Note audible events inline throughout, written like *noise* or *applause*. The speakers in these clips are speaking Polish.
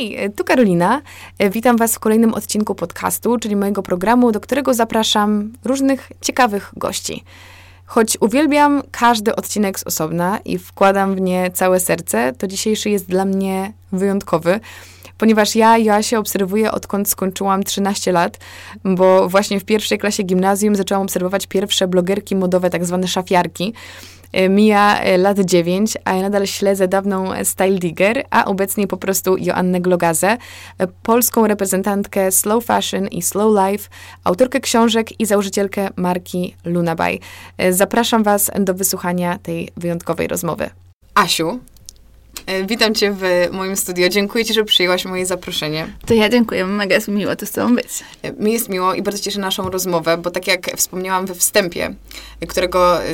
Hej, tu Karolina. E, Witam Was w kolejnym odcinku podcastu, czyli mojego programu, do którego zapraszam różnych ciekawych gości. Choć uwielbiam każdy odcinek z osobna i wkładam w nie całe serce, to dzisiejszy jest dla mnie wyjątkowy, ponieważ ja Joasię obserwuję odkąd skończyłam 13 lat, bo właśnie w pierwszej klasie gimnazjum zaczęłam obserwować pierwsze blogerki modowe, tak zwane szafiarki. E, Mija e, lat 9, a ja nadal śledzę dawną Style Digger, a obecnie po prostu Joannę Glogazę, e, polską reprezentantkę slow fashion i slow life, autorkę książek i założycielkę marki Lunaby. E, Zapraszam Was do wysłuchania tej wyjątkowej rozmowy. Asiu, witam Cię w moim studio. Dziękuję Ci, że przyjęłaś moje zaproszenie. To ja dziękuję, mega jest mi miło tu z tobą być. E, Mi jest miło i bardzo cieszę naszą rozmowę, bo tak jak wspomniałam we wstępie, e, którego, e,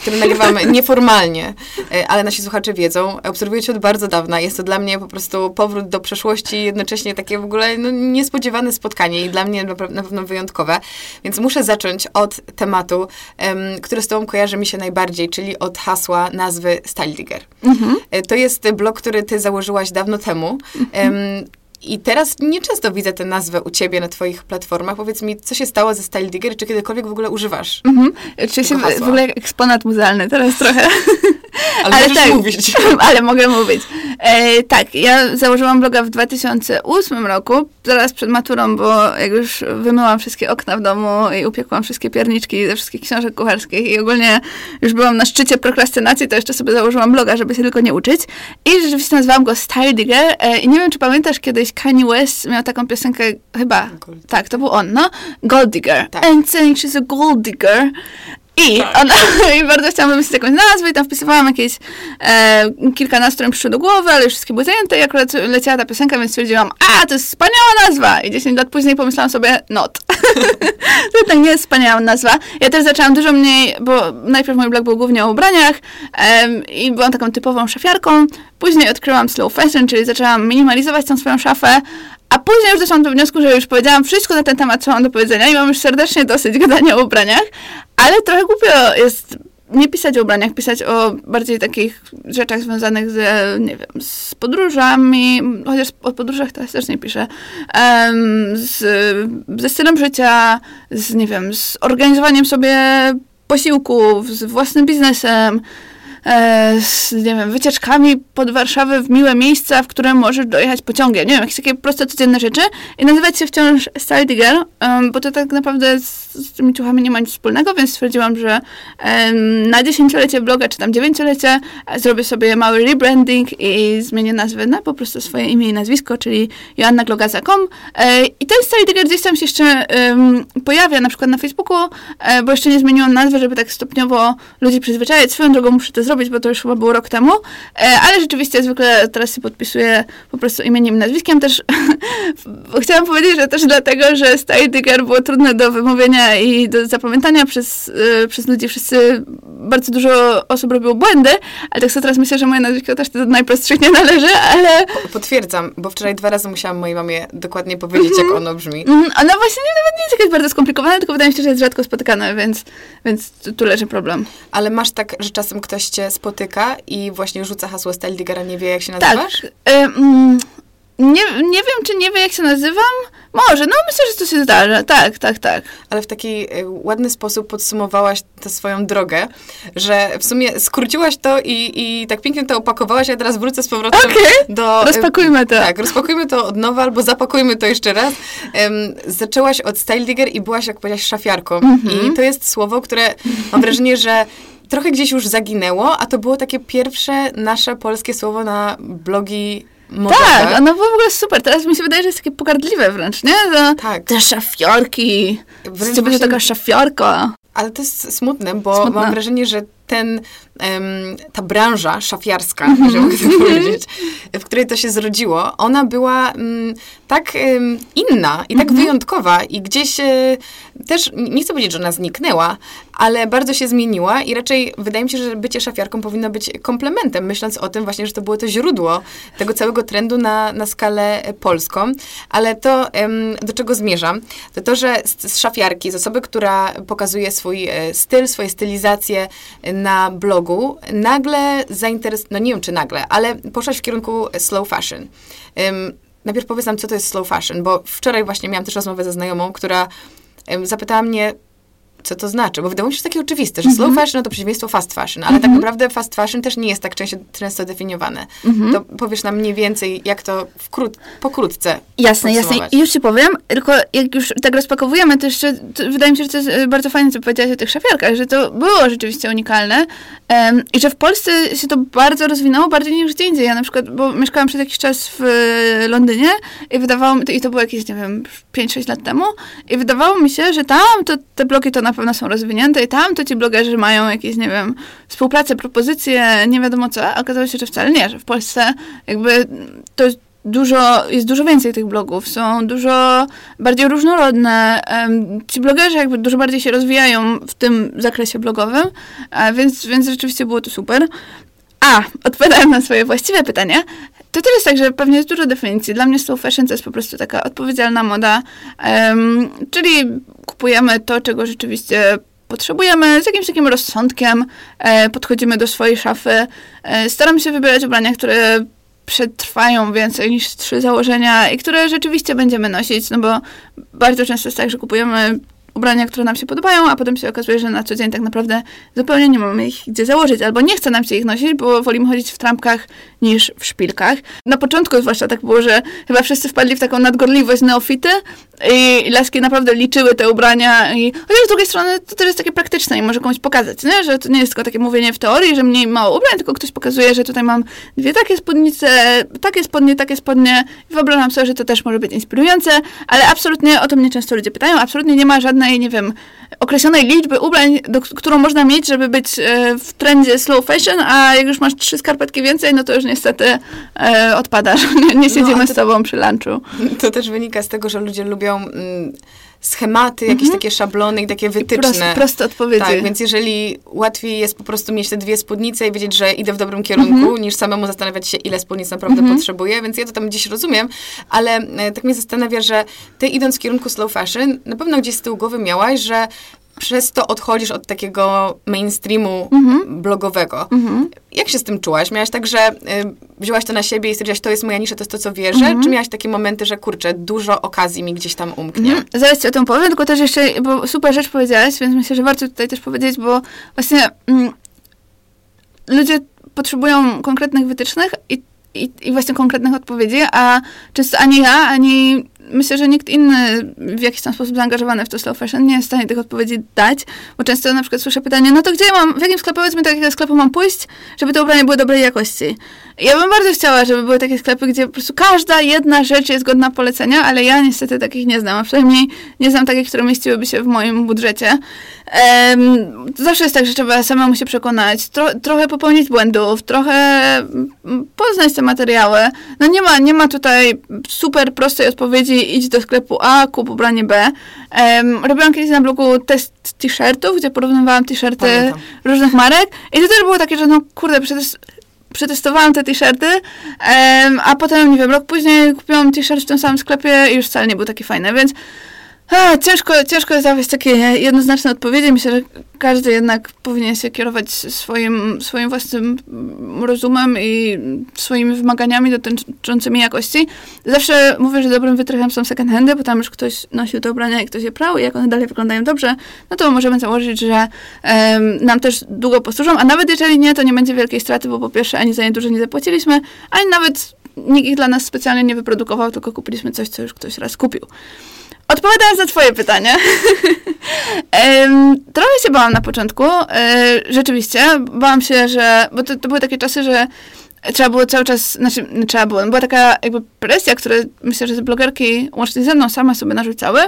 który nagrywamy *laughs* nieformalnie, e, ale nasi słuchacze wiedzą, obserwuję Cię od bardzo dawna. Jest to dla mnie po prostu powrót do przeszłości, jednocześnie takie w ogóle no, niespodziewane spotkanie i dla mnie na pe- na pewno wyjątkowe. Więc muszę zacząć od tematu, em, który z Tobą kojarzy mi się najbardziej, czyli od hasła nazwy Style Digger. E, To jest blog, który Ty założyłaś dawno temu. Em, I teraz nieczęsto widzę tę nazwę u ciebie na twoich platformach. Powiedz mi, co się stało ze Style Digger? Czy kiedykolwiek w ogóle używasz? Mhm. Czuję się hasła. w ogóle jak eksponat muzealny teraz trochę. *laughs* Ale, Ale tak. mówić. *laughs* Ale mogę mówić. E, tak, ja założyłam bloga w 2008 roku, zaraz przed maturą, bo jak już wymyłam wszystkie okna w domu i upiekłam wszystkie pierniczki ze wszystkich książek kucharskich i ogólnie już byłam na szczycie prokrastynacji, to jeszcze sobie założyłam bloga, żeby się tylko nie uczyć. I rzeczywiście nazwałam go Style Digger. E, I nie wiem, czy pamiętasz, kiedyś Kanye West miał taką piosenkę, chyba, tak, to był on, no? Gold Digger. Tak. And saying she's a gold digger. I ona, *laughs* i bardzo chciałam wymyślić jakąś nazwę i tam wpisywałam jakieś e, kilka które mi przyszły do głowy, ale już wszystkie były zajęte i akurat leciała ta piosenka, więc stwierdziłam, a, to jest wspaniała nazwa! I 10 lat później pomyślałam sobie, not. *laughs* to jednak nie jest wspaniała nazwa. Ja też zaczęłam dużo mniej, bo najpierw mój blog był głównie o ubraniach em, i byłam taką typową szafiarką. Później odkryłam slow fashion, czyli zaczęłam minimalizować tą swoją szafę, a później już doszłam do wniosku, że już powiedziałam wszystko na ten temat, co mam do powiedzenia i mam już serdecznie dosyć gadania o ubraniach, ale trochę głupio jest nie pisać o ubraniach, pisać o bardziej takich rzeczach związanych z, nie wiem, z podróżami, chociaż o podróżach teraz też nie piszę, em, z, ze stylem życia, z, nie wiem, z organizowaniem sobie posiłków, z własnym biznesem, z, nie wiem, wycieczkami pod Warszawę w miłe miejsca, w które możesz dojechać pociągiem. Nie wiem, jakieś takie proste, codzienne rzeczy i nazywać się wciąż Style um, bo to tak naprawdę z, z tymi ciuchami nie ma nic wspólnego, więc stwierdziłam, że na dziesięciolecie bloga, czy tam dziewięciolecie zrobię sobie mały rebranding i zmienię nazwę na po prostu swoje imię i nazwisko, czyli joannaglogaza.com e, i ten Style Digger gdzieś tam się jeszcze pojawia, na przykład na Facebooku, e, bo jeszcze nie zmieniłam nazwy, żeby tak stopniowo ludzi przyzwyczajać. Swoją drogą muszę to zrobić, bo to już chyba było rok temu, e, ale rzeczywiście zwykle teraz się podpisuję po prostu imieniem i nazwiskiem. Też *laughs* chciałam powiedzieć, że też dlatego, że Style Digger było trudne do wymówienia i do zapamiętania przez, e, przez ludzi. Wszyscy, bardzo dużo osób robiło błędy, ale tak sobie teraz myślę, że moje nazwisko też do najprostszych nie należy, ale Potwierdzam, bo wczoraj dwa razy musiałam mojej mamie dokładnie powiedzieć, jak ono brzmi. Mm, Ona właśnie nie, nawet nie jest jakaś bardzo skomplikowana, tylko wydaje mi się, że jest rzadko spotykane, więc, więc tu, tu leży problem. Ale masz tak, że czasem ktoś cię spotyka i właśnie rzuca hasło Style Diggera, nie wie, jak się nazywasz? Tak. y, mm, nie, nie wiem, czy nie wie, jak się nazywam. Może, no myślę, że to się zdarza. Tak, tak, tak. ale w taki e, ładny sposób podsumowałaś tę swoją drogę, że w sumie skróciłaś to i, i tak pięknie to opakowałaś, ja teraz wrócę z powrotem Okej, do... e, rozpakujmy to. Tak, rozpakujmy to od nowa albo zapakujmy to jeszcze raz. Em, zaczęłaś od Style Digger i byłaś, jak powiedziałaś, szafiarką. Mhm. I to jest słowo, które mam wrażenie, że trochę gdzieś już zaginęło, a to było takie pierwsze nasze polskie słowo na blogi modowe. Tak, ono było w ogóle super. Teraz mi się wydaje, że jest takie pogardliwe wręcz, nie? To, Tak. Te szafiorki. Wręcz ciebie właśnie- taka szafiorka. Ale to jest smutne, bo Smutne. mam wrażenie, że ten, ta branża szafiarska, Mhm. jeżeli mogę tak powiedzieć, w której to się zrodziło, ona była mm, tak inna i tak wyjątkowa i gdzieś e, też, nie chcę powiedzieć, że ona zniknęła, ale bardzo się zmieniła i raczej wydaje mi się, że bycie szafiarką powinno być komplementem, myśląc o tym właśnie, że to było to źródło tego całego trendu na, na skalę polską. Ale to, do czego zmierzam, to to, że z, z szafiarki, z osoby, która pokazuje swój e, styl, swoje stylizacje na blogu, nagle zainteres... no nie wiem, czy nagle, ale poszłaś w kierunku slow fashion. Em, najpierw powiedz nam, co to jest slow fashion, bo wczoraj właśnie miałam też rozmowę ze znajomą, która em, zapytała mnie, co to znaczy, bo wydało mi się, że takie oczywiste, że slow fashion no to przeciwieństwo fast fashion, ale tak naprawdę fast fashion też nie jest tak często, często definiowane. To powiesz nam mniej więcej, jak to wkrót, pokrótce Jasne, jasne. już ci powiem, tylko jak już tak rozpakowujemy, to jeszcze to wydaje mi się, że to jest e, bardzo fajne, co powiedziałaś o tych szafierkach, że to było rzeczywiście unikalne em, i że w Polsce się to bardzo rozwinęło, bardziej niż gdzie indziej. Ja na przykład, bo mieszkałam przez jakiś czas w e, Londynie i wydawało mi, i to było jakieś, nie wiem, 5-6 lat temu i wydawało mi się, że tam to te blogi to na pewno są rozwinięte i tam to ci blogerzy mają jakieś, nie wiem, współpracę, propozycje, nie wiadomo co, a okazało się, że wcale nie, że w Polsce jakby to dużo, jest dużo więcej tych blogów, są dużo bardziej różnorodne. Ci blogerzy jakby dużo bardziej się rozwijają w tym zakresie blogowym, a więc, więc rzeczywiście było to super. A, odpowiadając na swoje właściwe pytanie, to też jest tak, że pewnie jest dużo definicji. Dla mnie slow fashion to jest po prostu taka odpowiedzialna moda, em, czyli kupujemy to, czego rzeczywiście potrzebujemy, z jakimś takim rozsądkiem, e, podchodzimy do swojej szafy. E, staram się wybierać ubrania, które przetrwają więcej niż trzy założenia i które rzeczywiście będziemy nosić, no bo bardzo często jest tak, że kupujemy ubrania, które nam się podobają, a potem się okazuje, że na co dzień tak naprawdę zupełnie nie mamy ich gdzie założyć, albo nie chce nam się ich nosić, bo wolimy chodzić w trampkach niż w szpilkach. Na początku zwłaszcza tak było, że chyba wszyscy wpadli w taką nadgorliwość neofity i, laski naprawdę liczyły te ubrania i chociaż z drugiej strony to też jest takie praktyczne i może komuś pokazać, nie? że to nie jest tylko takie mówienie w teorii, że mniej mało ubrań, tylko ktoś pokazuje, że tutaj mam dwie takie spódnice, takie spodnie, takie spodnie i wyobrażam sobie, że to też może być inspirujące, ale absolutnie o to mnie często ludzie pytają, absolutnie nie ma żadnej, nie wiem, określonej liczby ubrań, do, którą można mieć, żeby być e, w trendzie slow fashion, a jak już masz trzy skarpetki więcej, no to już niestety e, odpadasz. Nie, *laughs* nie siedzimy No, a z to- tobą przy lunchu. To też wynika z tego, że ludzie lubią mm, schematy, jakieś takie szablony i takie wytyczne. Proste, proste odpowiedzi. Tak, więc jeżeli łatwiej jest po prostu mieć te dwie spódnice i wiedzieć, że idę w dobrym kierunku, Mhm. niż samemu zastanawiać się, ile spódnic naprawdę potrzebuję, więc ja to tam gdzieś rozumiem, ale e, tak mnie zastanawia, że ty idąc w kierunku slow fashion, na pewno gdzieś z tyłu głowy miałaś, że przez to odchodzisz od takiego mainstreamu Mhm. blogowego. Jak się z tym czułaś? Miałaś tak, że y, wzięłaś to na siebie i stwierdziłaś, to jest moja nisza, to jest to, co wierzę? Mhm. Czy miałaś takie momenty, że kurczę, dużo okazji mi gdzieś tam umknie? Nie, zaraz ci o tym powiem, tylko też jeszcze, bo super rzecz powiedziałaś, więc myślę, że warto tutaj też powiedzieć, bo właśnie mm, ludzie potrzebują konkretnych wytycznych i, i, i właśnie konkretnych odpowiedzi, a często ani ja, ani myślę, że nikt inny w jakiś tam sposób zaangażowany w to slow fashion nie jest w stanie tych odpowiedzi dać, bo często na przykład słyszę pytanie, no to gdzie mam, w jakim sklepie, powiedzmy, do sklepu mam pójść, żeby te ubrania były dobrej jakości. Ja bym bardzo chciała, żeby były takie sklepy, gdzie po prostu każda jedna rzecz jest godna polecenia, ale ja niestety takich nie znam, a przynajmniej nie znam takich, które mieściłyby się w moim budżecie. To zawsze jest tak, że trzeba samemu się przekonać, tro, trochę popełnić błędów, trochę mm, poznać te materiały. No nie ma, nie ma tutaj super prostej odpowiedzi, idź do sklepu A, kup ubranie B. Em, robiłam kiedyś na blogu test t-shirtów, gdzie porównywałam t-shirty Pamiętam. różnych marek i to też było takie, że no kurde, przecież przetestowałam te t-shirty, em, a potem, nie wiem, rok później kupiłam t-shirt w tym samym sklepie i już wcale nie był taki fajny, więc a, ciężko, ciężko dawać takie jednoznaczne odpowiedzi. Myślę, że każdy jednak powinien się kierować swoim, swoim własnym rozumem i swoimi wymaganiami dotyczącymi jakości. Zawsze mówię, że dobrym wytrychem są second handy, bo tam już ktoś nosił te ubrania i ktoś je prał i jak one dalej wyglądają dobrze, no to możemy założyć, że em, nam też długo posłużą, a nawet jeżeli nie, to nie będzie wielkiej straty, bo po pierwsze ani za nie dużo nie zapłaciliśmy, ani nawet nikt ich dla nas specjalnie nie wyprodukował, tylko kupiliśmy coś, co już ktoś raz kupił. Odpowiadając na twoje pytanie, *laughs* trochę się bałam na początku, e, rzeczywiście, bałam się, że, bo to, to były takie czasy, że trzeba było cały czas, znaczy nie trzeba było, była taka jakby presja, która myślę, że z blogerki łącznie ze mną same sobie narzucały,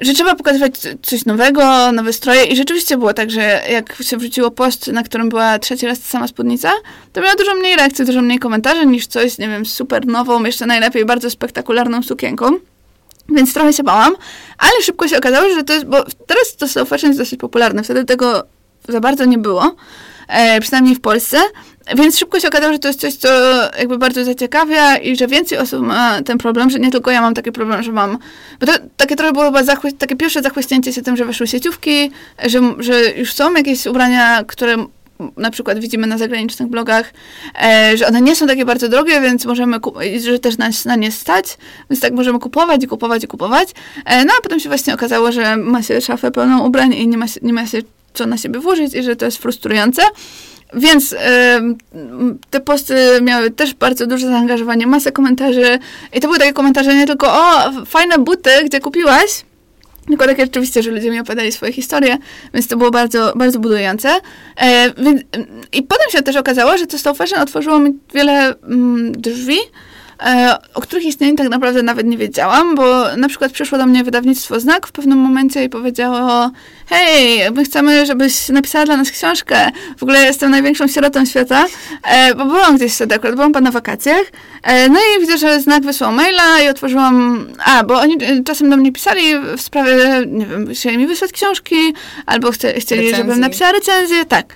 że trzeba pokazywać coś nowego, nowe stroje. I rzeczywiście było tak, że jak się wrzuciło post, na którym była trzeci raz ta sama spódnica, to miała dużo mniej reakcji, dużo mniej komentarzy niż coś, nie wiem, super nową, jeszcze najlepiej bardzo spektakularną sukienką. Więc trochę się bałam, ale szybko się okazało, że to jest, bo teraz to slow fashion jest dosyć popularne, wtedy tego za bardzo nie było, e, przynajmniej w Polsce, więc szybko się okazało, że to jest coś, co jakby bardzo zaciekawia i że więcej osób ma ten problem, że nie tylko ja mam taki problem, że mam, bo to takie trochę było chyba zachły, takie pierwsze zachłyśnięcie się tym, że weszły sieciówki, że, że już są jakieś ubrania, które na przykład widzimy na zagranicznych blogach, e, że one nie są takie bardzo drogie, więc możemy, że też nas na nie stać, więc tak możemy kupować i kupować i kupować. E, no a potem się właśnie okazało, że ma się szafę pełną ubrań i nie ma, się, nie ma się co na siebie włożyć i że to jest frustrujące. Więc y, te posty miały też bardzo duże zaangażowanie, masę komentarzy i to były takie komentarze nie tylko o, fajne buty, gdzie kupiłaś, tylko takie rzeczywiście, że ludzie mi opowiadali swoje historie, więc to było bardzo, bardzo budujące. E, więc, I potem się też okazało, że to Slow Fashion otworzyło mi wiele mm, drzwi, o których istnieniu tak naprawdę nawet nie wiedziałam, bo na przykład przyszło do mnie wydawnictwo Znak w pewnym momencie i powiedziało hej, my chcemy, żebyś napisała dla nas książkę. W ogóle jestem największą sierotą świata, e, bo byłam gdzieś wtedy akurat, byłam na wakacjach. E, no i widzę, że Znak wysłał maila i otworzyłam, a, bo oni czasem do mnie pisali w sprawie, nie wiem, chcieli mi wysłać książki, albo chce, chcieli, Recenzji. żebym napisała recenzję, tak.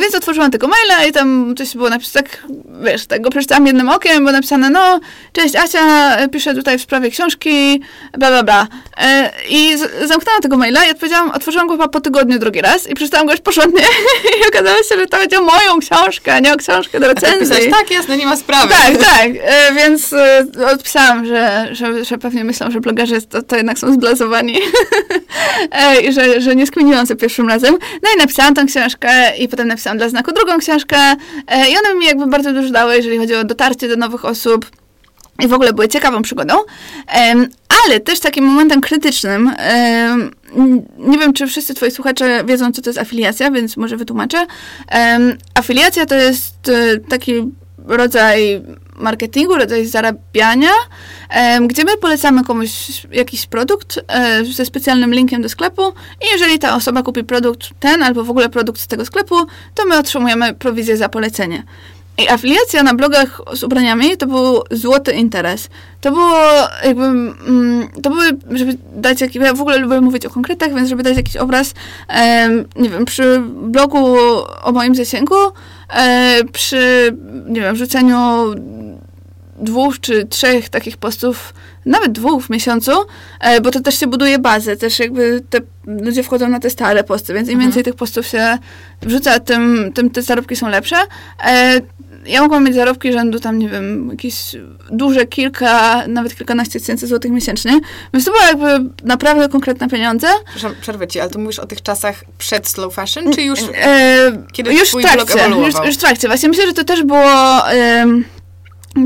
Więc otworzyłam tego maila i tam coś było napisane, tak, wiesz, tak go przeczytałam jednym okiem, było napisane, no, cześć Asia, piszę tutaj w sprawie książki, bla, bla, bla. E, I zamknęłam tego maila i odpowiedziałam, otworzyłam go chyba po tygodniu drugi raz i przeczytałam go już porządnie *laughs* i okazało się, że to będzie moją książkę, a nie o książkę do recenzji. tak, jasne, nie ma sprawy. Tak, tak, e, więc e, odpisałam, że, że, że pewnie myślą, że blogerzy to, to jednak są zblazowani *laughs* i że, że nie skminiłam za pierwszym razem. No i napisałam tę książkę i potem napisałam dla znaku drugą książkę i one mi jakby bardzo dużo dały, jeżeli chodzi o dotarcie do nowych osób, i w ogóle były ciekawą przygodą, ale też takim momentem krytycznym, nie wiem, czy wszyscy twoi słuchacze wiedzą, co to jest afiliacja, więc może wytłumaczę. Afiliacja to jest e, taki rodzaj marketingu, rodzaj zarabiania, gdzie my polecamy komuś jakiś produkt e, ze specjalnym linkiem do sklepu i jeżeli ta osoba kupi produkt ten albo w ogóle produkt z tego sklepu, to my otrzymujemy prowizję za polecenie. I afiliacja na blogach z ubraniami to był złoty interes. To było jakby, mm, to były, żeby dać jakiś, ja w ogóle lubię mówić o konkretach, więc żeby dać jakiś obraz, e, nie wiem, przy blogu o moim zasięgu, e, przy, nie wiem, wrzuceniu dwóch czy trzech takich postów, nawet dwóch w miesiącu, e, bo to też się buduje bazę, też jakby te ludzie wchodzą na te stare posty, więc im mhm. więcej tych postów się wrzuca, tym, tym te zarobki są lepsze. Ja mogłam mieć zarobki rzędu tam, nie wiem, jakieś duże kilka, nawet kilkanaście tysięcy złotych miesięcznie. Więc to były jakby naprawdę konkretne pieniądze. Przepraszam, przerwę ci, ale to mówisz o tych czasach przed slow fashion, czy już e, kiedy już twój trakcie, blog ewoluował? Już, już w trakcie. Właśnie myślę, że to też było... E,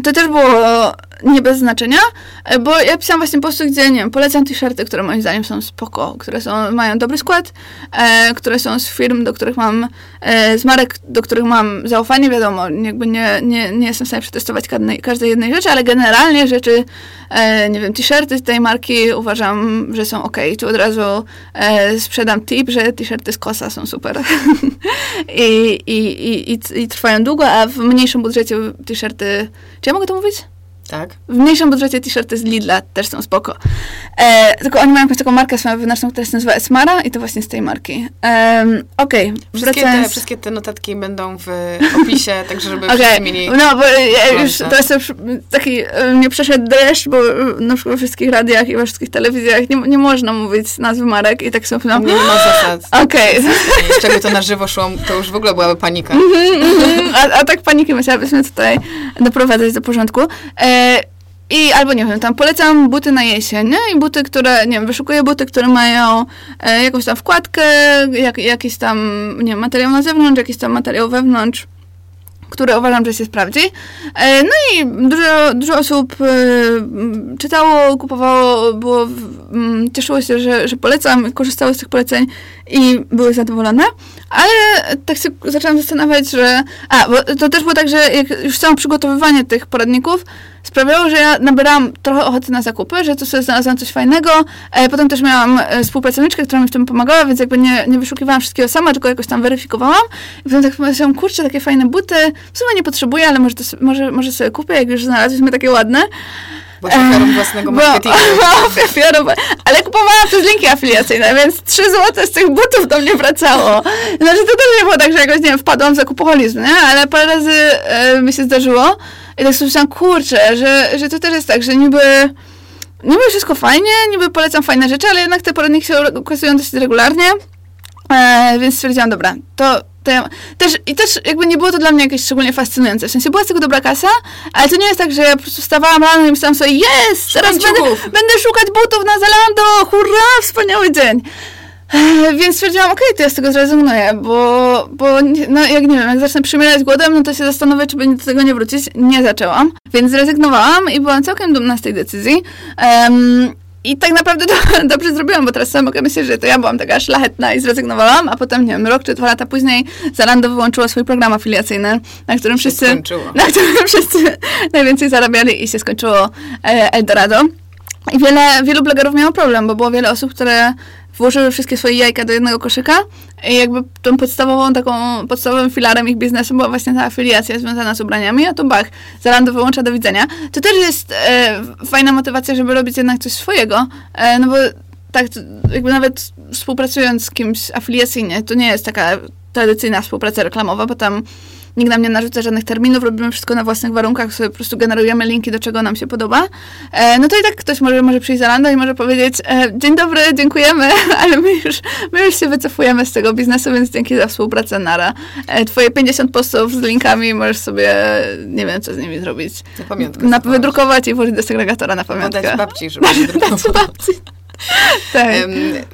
to też było nie bez znaczenia, e, bo ja pisałam właśnie posty, gdzie, nie wiem, polecam t-shirty, które moim zdaniem są spoko, które są, mają dobry skład, e, które są z firm, do których mam, e, z marek, do których mam zaufanie, wiadomo, jakby nie, nie, nie jestem w stanie przetestować każdej, każdej jednej rzeczy, ale generalnie rzeczy, e, nie wiem, t-shirty tej marki uważam, że są ok. Tu od razu e, sprzedam tip, że t-shirty z Kosa są super. *laughs* I, i, i, i, I trwają długo, a w mniejszym budżecie t-shirty, czy ja mogę to mówić? Tak. W mniejszym budżecie t-shirty z Lidla też są spoko. E, tylko oni mają jakąś taką markę swoją wewnętrzną, która się nazywa Esmara i to właśnie z tej marki. E, Okej. Okay. Wszystkie, te, wszystkie te notatki będą w opisie, *laughs* także żeby okay. wszyscy mieli... No, bo ja już teraz taki e, nie przeszedł deszcz, bo e, na przykład we wszystkich radiach i we wszystkich telewizjach nie, nie można mówić nazwy marek i tak sobie no... Nie, ma zasad. *laughs* Okej. Okay. Z czego to na żywo szło, to już w ogóle byłaby panika. a, a tak paniki musiałabyśmy tutaj doprowadzać do porządku. E, i albo nie wiem, tam polecam buty na jesień, nie? I buty, które, nie wiem, wyszukuję buty, które mają e, jakąś tam wkładkę, jak, jakiś tam, nie wiem, materiał na zewnątrz, jakiś tam materiał wewnątrz które uważam, że się sprawdzi. E, no i dużo, dużo osób e, czytało, kupowało, było, cieszyło się, że, że polecam, korzystało z tych poleceń i były zadowolone. Ale tak się zaczęłam zastanawiać, że... A, bo to też było tak, że jak już samo przygotowywanie tych poradników sprawiało, że ja nabierałam trochę ochoty na zakupy, że to sobie znalazłam coś fajnego. E, potem też miałam e, współpracowniczkę, która mi w tym pomagała, więc jakby nie, nie wyszukiwałam wszystkiego sama, tylko jakoś tam weryfikowałam. I potem tak pomyślałam, kurczę, takie fajne buty, w sumie nie potrzebuję, ale może, to, może, może sobie kupię, jak już znalazłyśmy takie ładne. Bo ofiarą własnego marketingu. *laughs* Bo, ofiarą, ale kupowałam przez linki afiliacyjne, więc 3 zł z tych butów do mnie wracało. Znaczy to też nie było tak, że jakoś, nie wiem, wpadłam w zakupoholizm, nie? Ale parę razy e, mi się zdarzyło i tak sobie myślałam, kurczę, że, że to też jest tak, że niby niby wszystko fajnie, niby polecam fajne rzeczy, ale jednak te poradniki się okazują dosyć regularnie, e, więc stwierdziłam, dobra, to to ja też, i też jakby nie było to dla mnie jakieś szczególnie fascynujące. W sensie była z tego dobra kasa, ale to nie jest tak, że ja po prostu wstawałam rano i myślałam sobie, jest, teraz będę, będę szukać butów na Zalando, hurra, wspaniały dzień. Więc stwierdziłam, okej, okay, to ja z tego zrezygnuję, bo, bo no, jak nie wiem, jak zacznę przymierać głodem, no to się zastanowię, czy do tego nie wrócić. Nie zaczęłam, więc zrezygnowałam i byłam całkiem dumna z tej decyzji. Um, i tak naprawdę to *laughs* dobrze zrobiłam, bo teraz sobie mogę myśleć, że to ja byłam taka szlachetna i zrezygnowałam, a potem, nie wiem, rok czy dwa lata później Zalando wyłączyło swój program afiliacyjny, na którym wszyscy, *laughs* na którym wszyscy najwięcej zarabiali i się skończyło e, Eldorado. I wiele, wielu blogerów miało problem, bo było wiele osób, które włożyły wszystkie swoje jajka do jednego koszyka i jakby tą podstawową, taką podstawowym filarem ich biznesu była właśnie ta afiliacja związana z ubraniami, a to bach, Zalando wyłącza do widzenia. To też jest e, fajna motywacja, żeby robić jednak coś swojego, e, no bo tak jakby nawet współpracując z kimś afiliacyjnie, to nie jest taka tradycyjna współpraca reklamowa, bo tam nikt nam nie narzuca żadnych terminów, robimy wszystko na własnych warunkach, sobie po prostu generujemy linki, do czego nam się podoba. E, no to i tak ktoś może, może przyjść za Lando i może powiedzieć, e, dzień dobry, dziękujemy, *laughs* ale my już, my już się wycofujemy z tego biznesu, więc dzięki za współpracę, nara. E, twoje 50 postów z linkami możesz sobie, nie wiem, co z nimi zrobić. Na pamiątkę. Na, wydrukować i włożyć do segregatora na pamiątkę. Dać babci, żeby *laughs* wydrukować. babci. *laughs* Tak.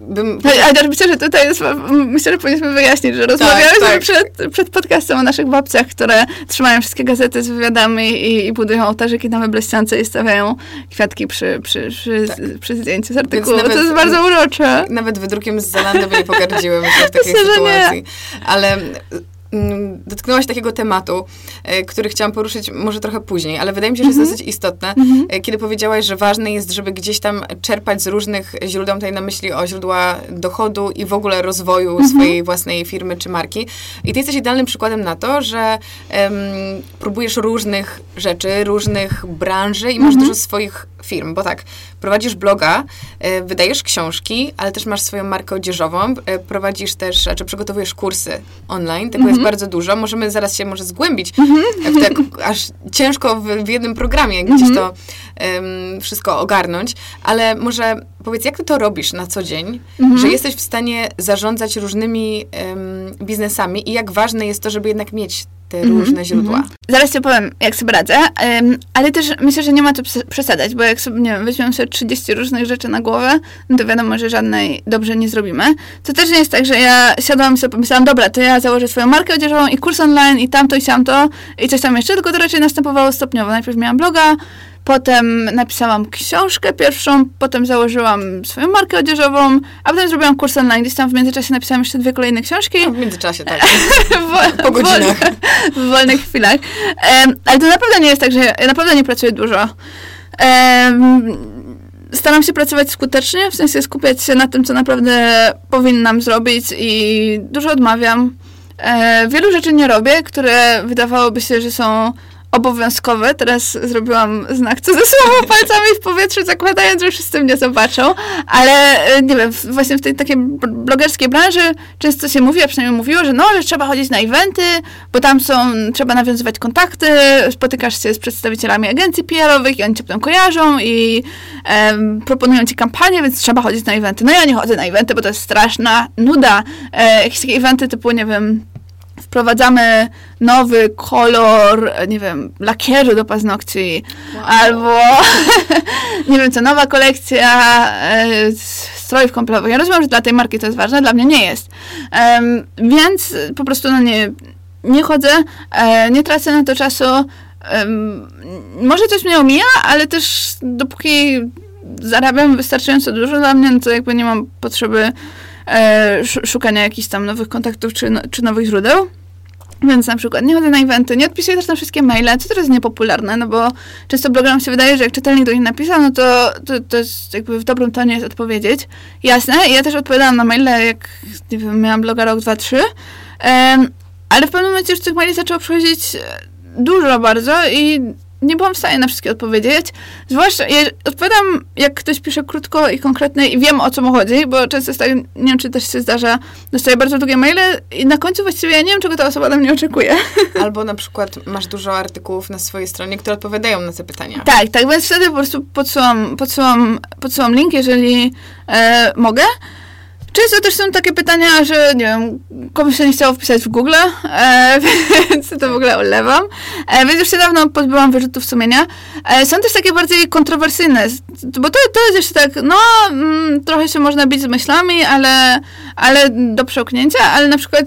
bym... Ale myślę, że tutaj jest, myślę, że powinniśmy wyjaśnić, że rozmawialiśmy tak, tak. Przed, przed podcastem o naszych babciach, które trzymają wszystkie gazety z wywiadami i, i budują ołtarzyki na meble i stawiają kwiatki przy, przy, przy, tak. przy zdjęciu z artykułu. Nawet, to jest bardzo urocze. Nawet wydrukiem z Zalando by nie pogardziły myślę w takiej myślę, sytuacji. Ale dotknęłaś takiego tematu, e, który chciałam poruszyć może trochę później, ale wydaje mi się, że jest mhm. dosyć istotne, mhm. E, kiedy powiedziałaś, że ważne jest, żeby gdzieś tam czerpać z różnych źródeł, tutaj na myśli o źródła dochodu i w ogóle rozwoju mhm. swojej własnej firmy czy marki. I ty jesteś idealnym przykładem na to, że um, próbujesz różnych rzeczy, różnych branży i masz dużo swoich firm, bo tak, prowadzisz bloga, e, wydajesz książki, ale też masz swoją markę odzieżową, prowadzisz też, czy przygotowujesz kursy online, tego jest jest mhm. bardzo dużo. Możemy zaraz się może zgłębić tak aż ciężko w, w jednym programie gdzieś to um, wszystko ogarnąć, ale może powiedz, jak ty to robisz na co dzień, że jesteś w stanie zarządzać różnymi um, biznesami i jak ważne jest to, żeby jednak mieć te mm -hmm, różne źródła. Mm -hmm. Zaraz ci powiem, jak sobie radzę, um, ale też myślę, że nie ma co przesadzać, bo jak sobie, nie wiem, weźmiemy sobie 30 różnych rzeczy na głowę, no to wiadomo, że żadnej dobrze nie zrobimy. To też nie jest tak, że ja siadłam i sobie pomyślałam, dobra, to ja założę swoją markę odzieżową i kurs online i tamto i siamto i coś tam jeszcze, tylko to raczej następowało stopniowo. Najpierw miałam bloga, Potem napisałam książkę pierwszą, potem założyłam swoją markę odzieżową, a potem zrobiłam kurs online. Gdzieś tam w międzyczasie napisałam jeszcze dwie kolejne książki. No, w międzyczasie, tak. *laughs* w, *laughs* po godzinach. W, w wolnych chwilach. Um, ale to naprawdę nie jest tak, że ja, naprawdę nie pracuję dużo. Um, staram się pracować skutecznie, w sensie skupiać się na tym, co naprawdę powinnam zrobić i dużo odmawiam. E, wielu rzeczy nie robię, które wydawałoby się, że są obowiązkowe. Teraz zrobiłam znak cudzysłowo *laughs* palcami w powietrzu, zakładając, że wszyscy mnie zobaczą. Ale e, nie wiem, właśnie w tej takiej blogerskiej branży często się mówi, a przynajmniej mówiło, że no, że trzeba chodzić na eventy, bo tam są, trzeba nawiązywać kontakty, spotykasz się z przedstawicielami agencji PR-owych i oni cię potem kojarzą i proponują ci kampanię, więc trzeba chodzić na eventy. No ja nie chodzę na eventy, bo to jest straszna nuda. E, jakieś takie eventy typu, nie wiem, wprowadzamy nowy kolor, nie wiem, lakieru do paznokci, wow. albo *laughs* nie wiem co, nowa kolekcja e, strojów kąpielowych. Ja rozumiem, że dla tej marki to jest ważne, dla mnie nie jest. Um, więc po prostu no nie, nie chodzę, e, nie tracę na to czasu. Um, może coś mnie omija, ale też dopóki zarabiam wystarczająco dużo dla mnie, no to jakby nie mam potrzeby szukania jakichś tam nowych kontaktów czy, no, czy nowych źródeł. Więc na przykład nie chodzę na eventy, nie odpisuję też na wszystkie maile, co teraz jest niepopularne, no bo często blogerom się wydaje, że jak czytelnik do nich napisał, no to, to, to jest jakby w dobrym tonie jest odpowiedzieć. Jasne, ja też odpowiadałam na maile, jak nie wiem, miałam bloga rok, dwa, trzy, ale w pewnym momencie już tych maili zaczęło przychodzić dużo bardzo i nie byłam w stanie na wszystkie odpowiedzieć. Zwłaszcza, ja odpowiadam, jak ktoś pisze krótko i konkretnie i wiem, o co mu chodzi, bo często jest tak, nie wiem, czy też się zdarza, dostaję bardzo długie maile i na końcu właściwie ja nie wiem, czego ta osoba ode mnie oczekuje. *laughs* Albo na przykład masz dużo artykułów na swojej stronie, które odpowiadają na te pytania. Tak, tak, więc wtedy po prostu podsyłam, podsyłam, podsyłam link, jeżeli e, mogę. Często też są takie pytania, że nie wiem, komuś się nie chciało wpisać w Google, e, *laughs* więc to w ogóle olewam. E, więc już się dawno pozbyłam wyrzutów sumienia. E, są też takie bardziej kontrowersyjne, bo to, to jest jeszcze tak, no, mm, trochę się można bić z myślami, ale, ale do przełknięcia, ale na przykład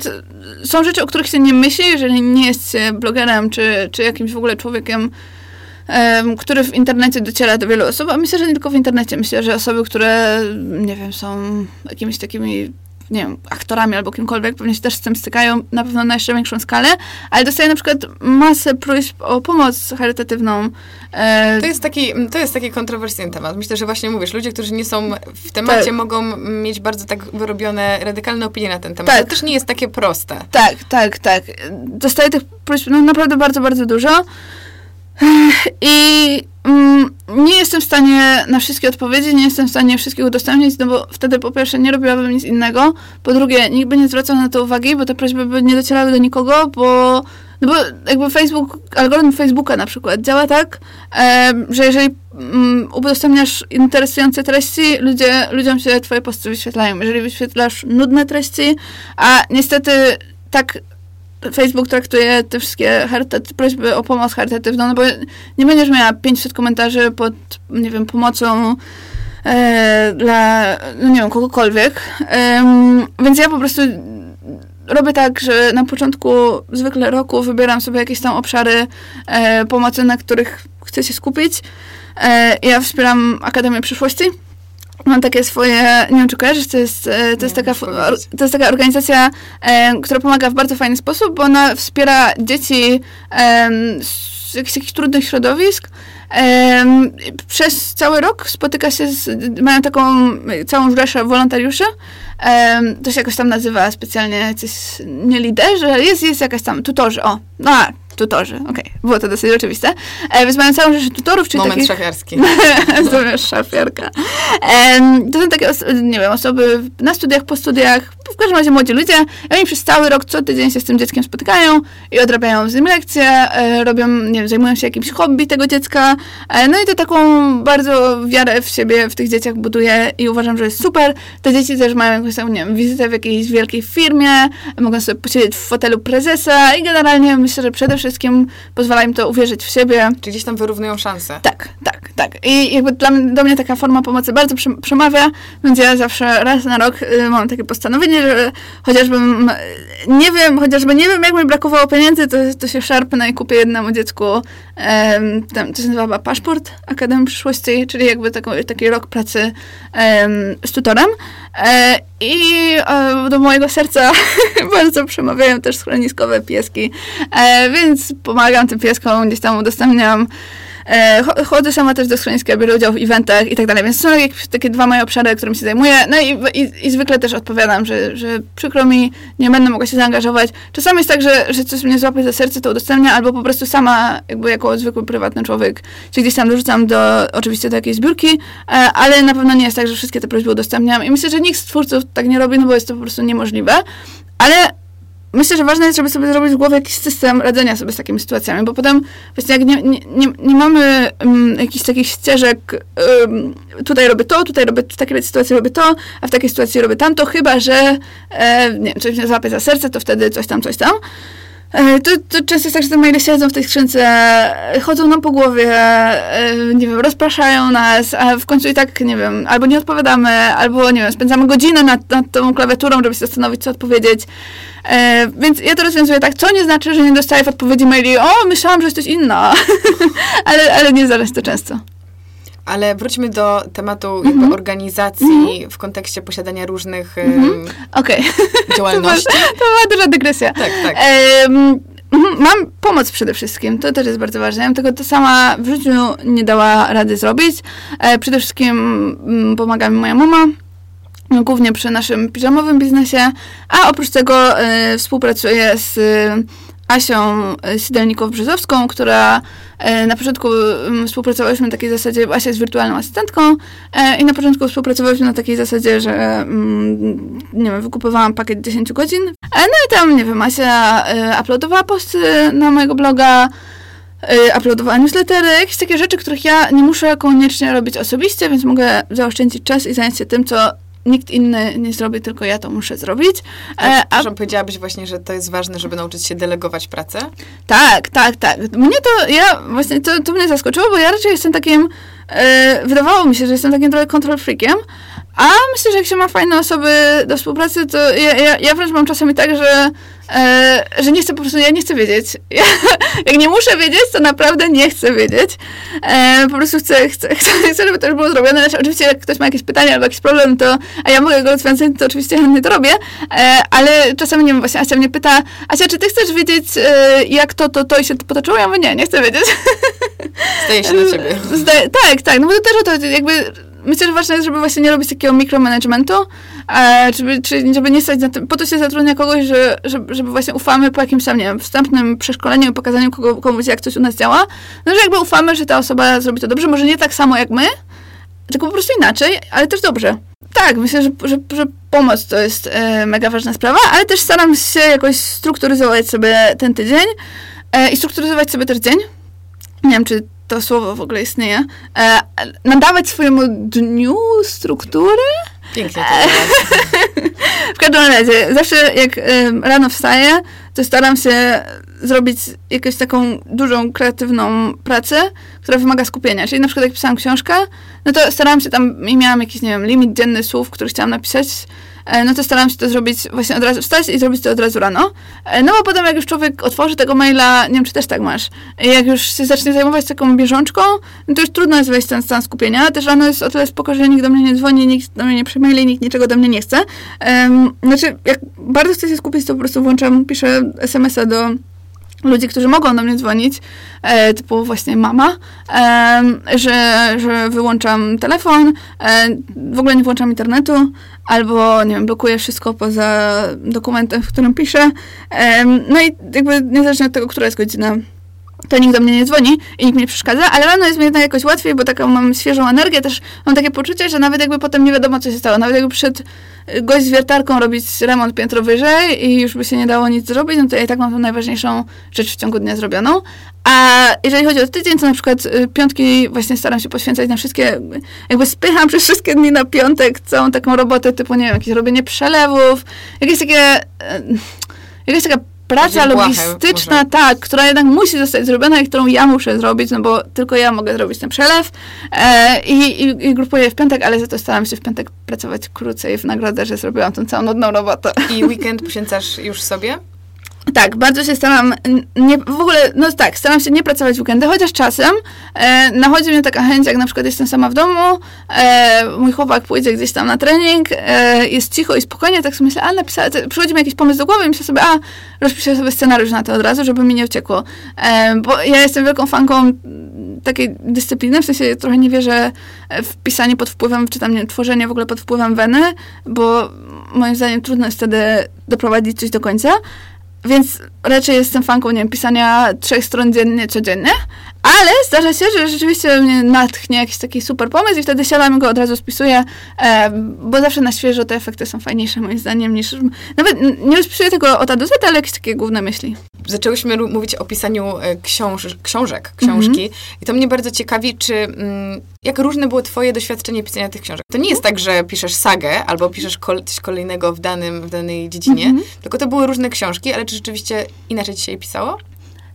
są rzeczy, o których się nie myśli, jeżeli nie jest blogerem, czy, czy jakimś w ogóle człowiekiem, który w internecie dociera do wielu osób, a myślę, że nie tylko w internecie. Myślę, że osoby, które, nie wiem, są jakimiś takimi nie wiem, aktorami albo kimkolwiek, pewnie się też z tym stykają na pewno na jeszcze większą skalę, ale dostaję na przykład masę próśb o pomoc charytatywną. E... To, jest taki, to jest taki kontrowersyjny temat. Myślę, że właśnie mówisz, ludzie, którzy nie są w temacie, tak. mogą mieć bardzo tak wyrobione, radykalne opinie na ten temat. Tak. To też nie jest takie proste. Tak, tak, tak. Dostaję tych próśb no, naprawdę bardzo, bardzo dużo. I mm, nie jestem w stanie na wszystkie odpowiedzieć, nie jestem w stanie wszystkich udostępnić, no bo wtedy po pierwsze nie robiłabym nic innego, po drugie nikt by nie zwracał na to uwagi, bo te prośby by nie docierały do nikogo, bo no bo jakby Facebook, algorytm Facebooka na przykład działa tak, e, że jeżeli mm, udostępniasz interesujące treści, ludzie, ludziom się twoje posty wyświetlają. Jeżeli wyświetlasz nudne treści, a niestety tak Facebook traktuje te wszystkie prośby o pomoc charytatywną, no bo nie będziesz miała 500 komentarzy pod, nie wiem, pomocą e, dla, no nie wiem, kogokolwiek. E, więc ja po prostu robię tak, że na początku zwykle roku wybieram sobie jakieś tam obszary e, pomocy, na których chcę się skupić. E, ja wspieram Akademię Przyszłości Mam takie swoje, nie wiem czy kojarzysz, to jest, e, to jest, taka, to jest taka organizacja, e, która pomaga w bardzo fajny sposób, bo ona wspiera dzieci e, z jakichś takich trudnych środowisk. E, przez cały rok spotyka się z, mają taką całą rzeszę wolontariuszy. To się jakoś tam nazywa specjalnie, coś, nie liderzy, jest, jest jakaś tam tutorzy, o, no, tutorzy, okej, okay. było to dosyć oczywiste. E, więc mają całą rzeszę tutorów, czyli Moment takich... szafiarski. *laughs* Zamiast szafiarka. E, to są takie, nie wiem, osoby na studiach, po studiach, w każdym razie młodzi ludzie, i oni przez cały rok, co tydzień się z tym dzieckiem spotykają i odrabiają z nim lekcje, e, robią, nie wiem, zajmują się jakimś hobby tego dziecka, e, no i to taką bardzo wiarę w siebie w tych dzieciach buduje i uważam, że jest super. Te dzieci też mają jakąś tam, nie wiem, wizytę w jakiejś wielkiej firmie, mogą sobie posiedzieć w fotelu prezesa i generalnie myślę, że przede wszystkim pozwala im to uwierzyć w siebie. Czy gdzieś tam wyrównują szanse. Tak, tak, tak. I jakby dla, do mnie taka forma pomocy bardzo przemawia, więc ja zawsze raz na rok y, mam takie postanowienie, że chociażbym, nie wiem, chociażby nie wiem, jak mi brakowało pieniędzy, to, to się szarpnę i kupię jednemu dziecku, um, tam, to się nazywa paszport Akademii Przyszłości, czyli jakby taką, taki rok pracy um, z tutorem. E, I e, do mojego serca *laughs* bardzo przemawiają też schroniskowe pieski, e, więc pomagam tym pieskom, gdzieś tam udostępniam chodzę sama też do schroniska, biorę udział w eventach i tak dalej, więc są takie dwa moje obszary, którym się zajmuję. No i, i, i, zwykle też odpowiadam, że, że przykro mi, nie będę mogła się zaangażować. Czasami jest tak, że, że coś mnie złapie za serce, to udostępnia, albo po prostu sama, jakby jako zwykły, prywatny człowiek, się gdzieś tam dorzucam do, oczywiście do jakiejś zbiórki, e, ale na pewno nie jest tak, że wszystkie te prośby udostępniam i myślę, że nikt z twórców tak nie robi, no bo jest to po prostu niemożliwe. Ale myślę, że ważne jest, żeby sobie zrobić w głowie jakiś system radzenia sobie z takimi sytuacjami, bo potem właśnie jak nie, nie, nie, nie mamy um, jakichś takich ścieżek, um, tutaj robię to, tutaj robię, w takiej sytuacji robię to, a w takiej sytuacji robię tamto, chyba, że e, nie wiem, coś mnie złapie za serce, to wtedy coś tam, coś tam. E, to, to często jest tak, że te maile siedzą w tej skrzynce, chodzą nam po głowie, e, nie wiem, rozpraszają nas, a w końcu i tak, nie wiem, albo nie odpowiadamy, albo, nie wiem, spędzamy godzinę nad, nad tą klawiaturą, żeby się zastanowić, co odpowiedzieć. E, więc ja to rozwiązuję tak, co nie znaczy, że nie dostaję w odpowiedzi maili, o, myślałam, że jesteś inna, *laughs* ale, ale nie zależy to często. Ale wróćmy do tematu jakby mm -hmm. organizacji -hmm. w kontekście posiadania różnych -hmm. okay. *laughs* działalności. to, była, to była duża dygresja. Tak, tak. Um, mam pomoc przede wszystkim, to też jest bardzo ważne. Ja tego to sama w życiu nie dała rady zrobić. E, przede wszystkim mm, pomaga mi moja mama, głównie przy naszym piżamowym biznesie, a oprócz tego e, współpracuję z Asią Sidelnikow-Brzezowską, która e, na początku mm, współpracowałyśmy na takiej zasadzie, Asia jest wirtualną asystentką e, i na początku współpracowałyśmy na takiej zasadzie, że mm, nie wiem, wykupowałam pakiet 10 godzin. E, no i tam, nie wiem, Asia uploadowała posty na mojego bloga, uploadowała newslettery, jakieś takie rzeczy, których ja nie muszę koniecznie robić osobiście, więc mogę zaoszczędzić czas i zająć się tym, co nikt inny nie zrobi, tylko ja to muszę zrobić. A, e, a powiedziałabyś właśnie, że to jest ważne, żeby nauczyć się delegować pracę? Tak, tak, tak. Mnie to, ja właśnie, to, to mnie zaskoczyło, bo ja raczej jestem takim, e, wydawało mi się, że jestem takim trochę control freakiem, a myślę, że jak się ma fajne osoby do współpracy, to ja, ja, ja wręcz mam czasami tak, że, e, że nie chcę po prostu, ja nie chcę wiedzieć. Ja, *laughs* jak nie muszę wiedzieć, to naprawdę nie chcę wiedzieć. E, po prostu chcę, chcę, *laughs* chcę, chcę, żeby to już było zrobione. Znaczy, oczywiście jak ktoś ma jakieś pytania albo jakiś problem, to, a ja mogę go rozwiązać, to oczywiście chętnie to robię, e, ale czasami, nie wiem, właśnie Asia mnie pyta, Asia, czy ty chcesz wiedzieć, e, jak to, to, to i się to potoczyło? Ja mówię, nie, nie chcę wiedzieć. Zdaje się na ciebie. *laughs* Zdaje, tak, tak, no bo to też o to jakby myślę, że ważne jest, żeby właśnie nie robić takiego mikromanagementu, e, żeby, żeby nie stać na tym, po to się zatrudnia kogoś, że, żeby, żeby właśnie ufamy po jakimś tam, nie wiem, wstępnym przeszkoleniu pokazaniu kogo, komuś, jak coś u nas działa, no że jakby ufamy, że ta osoba zrobi to dobrze, może nie tak samo jak my, tylko po prostu inaczej, ale też dobrze. Tak, myślę, że, że, że pomoc to jest e, mega ważna sprawa, ale też staram się jakoś strukturyzować sobie ten tydzień e, i strukturyzować sobie też dzień. Nie wiem, czy to słowo w ogóle istnieje, e, nadawać swojemu dniu struktury. Pięknie to e, *laughs* W każdym razie, zawsze jak e, rano wstaję, to staram się zrobić jakąś taką dużą, kreatywną pracę, która wymaga skupienia. Czyli na przykład jak pisałam książkę, no to starałam się tam i miałam jakiś, nie wiem, limit dzienny słów, który chciałam napisać, no to staram się to zrobić właśnie od razu, wstać i zrobić to od razu rano. E, no bo potem jak już człowiek otworzy tego maila, nie wiem, czy też tak masz, jak już się zacznie zajmować taką bieżączką, no to już trudno jest wejść w ten stan skupienia. Też rano jest o tyle spoko, że nikt do mnie nie dzwoni, nikt do mnie nie przemaili, nikt niczego do mnie nie chce. Um, znaczy, jak bardzo chcę się skupić, to po prostu włączam, piszę smsa do ludzi, którzy mogą do mnie dzwonić, e, typu właśnie mama, e, że, że wyłączam telefon, e, w ogóle nie włączam internetu, albo, nie wiem, blokuję wszystko poza dokumentem, w którym piszę. No i jakby niezależnie od tego, która jest godzina, to nikt do mnie nie dzwoni i nikt mi nie przeszkadza, ale rano jest mi jednak jakoś łatwiej, bo taką mam świeżą energię, też mam takie poczucie, że nawet jakby potem nie wiadomo, co się stało. Nawet jakby przyszedł gość z wiertarką robić remont piętro wyżej i już by się nie dało nic zrobić, no to ja i tak mam tą najważniejszą rzecz w ciągu dnia zrobioną. A jeżeli chodzi o tydzień, to na przykład y, piątki właśnie staram się poświęcać na wszystkie, jakby spycham przez wszystkie dni na piątek całą taką robotę typu, nie wiem, jakieś robienie przelewów, jakieś takie, y, jakaś taka praca logistyczna, tak, która jednak musi zostać zrobiona i którą ja muszę zrobić, no bo tylko ja mogę zrobić ten przelew e, i, i, i grupuję w piątek, ale za to staram się w piątek pracować krócej w nagrodę, że zrobiłam tą całą nudną robotę. I weekend poświęcasz już sobie? Tak, bardzo się staram, nie, w ogóle, no tak, staram się nie pracować w weekendy, chociaż czasem e, nachodzi mnie taka chęć, jak na przykład jestem sama w domu, e, mój chłopak pójdzie gdzieś tam na trening, e, jest cicho i spokojnie, tak sobie myślę, a napisała, przychodzi mi jakiś pomysł do głowy i myślę sobie, a rozpiszę sobie scenariusz na to od razu, żeby mi nie uciekło. E, bo ja jestem wielką fanką takiej dyscypliny, w sensie trochę nie wierzę w pisanie pod wpływem, czy tam nie, tworzenie w ogóle pod wpływem weny, bo moim zdaniem trudno jest wtedy doprowadzić coś do końca. Więc raczej jestem fanką, nie wiem, pisania trzech stron dziennie, codziennie, ale zdarza się, że rzeczywiście mnie natchnie jakiś taki super pomysł i wtedy siadam i go od razu spisuję, e, bo zawsze na świeżo te efekty są fajniejsze moim zdaniem niż... Nawet nie rozpisuję tego od A do Z, ale jakieś takie główne myśli. Zaczęłyśmy mówić o pisaniu e, książ książek, książki -hmm. i to mnie bardzo ciekawi, czy mm, jak różne było twoje doświadczenie pisania tych książek? To nie jest tak, że piszesz sagę albo piszesz kol coś kolejnego w, danym, w danej dziedzinie, -hmm. tylko to były różne książki, ale czy rzeczywiście inaczej ci się je pisało?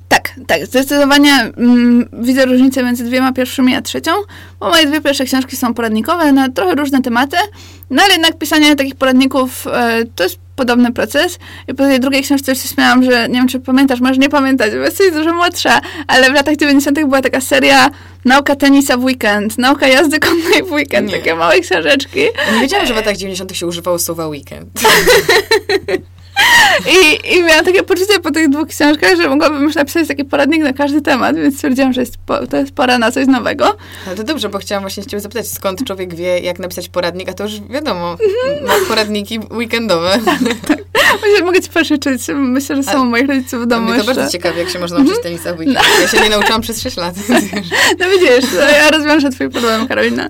Tak, tak, zdecydowanie mm, widzę różnicę między dwiema pierwszymi a trzecią, bo moje dwie pierwsze książki są poradnikowe na trochę różne tematy, no ale jednak pisanie takich poradników e, to jest podobny proces. I po tej drugiej książce już się śmiałam, że nie wiem, czy pamiętasz, może nie pamiętać, bo jesteś dużo młodsza, ale w latach 90. była taka seria Nauka tenisa w weekend, nauka jazdy konnej w weekend, nie. takie małe książeczki. Nie wiedziałam, że w latach 90. się używało słowa weekend. *laughs* I, I miałam takie poczucie po tych dwóch książkach, że mogłabym już napisać taki poradnik na każdy temat, więc stwierdziłam, że jest po, to jest pora na coś nowego. Ale to dobrze, bo chciałam właśnie ciebie zapytać, skąd człowiek wie, jak napisać poradnik, a to już wiadomo, ma poradniki weekendowe. *laughs* tak. Mogę ci pożyczyć. Myślę, że są u moich rodziców w domu to jeszcze. bardzo ciekawe, jak się można nauczyć tenisa w weekend. Ja się nie nauczyłam przez 6 lat. *laughs* no widzisz, no ja rozwiążę twój problem, Karolina.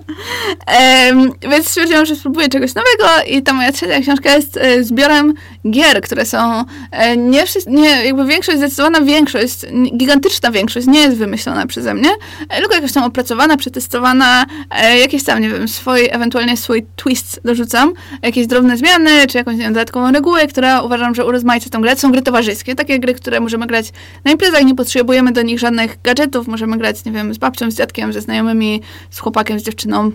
Um, więc stwierdziłam, że spróbuję czegoś nowego i ta moja trzecia książka jest e, zbiorem gier które są e, nie, nie jakby większość, zdecydowana większość, gigantyczna większość nie jest wymyślona przeze mnie, e, tylko jakaś tam opracowana, przetestowana, e, jakieś tam, nie wiem, swój, ewentualnie swój twist dorzucam, jakieś drobne zmiany, czy jakąś nie dodatkową regułę, która uważam, że urozmaica tą grę. Są gry towarzyskie, takie gry, które możemy grać na imprezach, nie potrzebujemy do nich żadnych gadżetów, możemy grać, nie wiem, z babcią, z dziadkiem, ze znajomymi, z chłopakiem, z dziewczyną,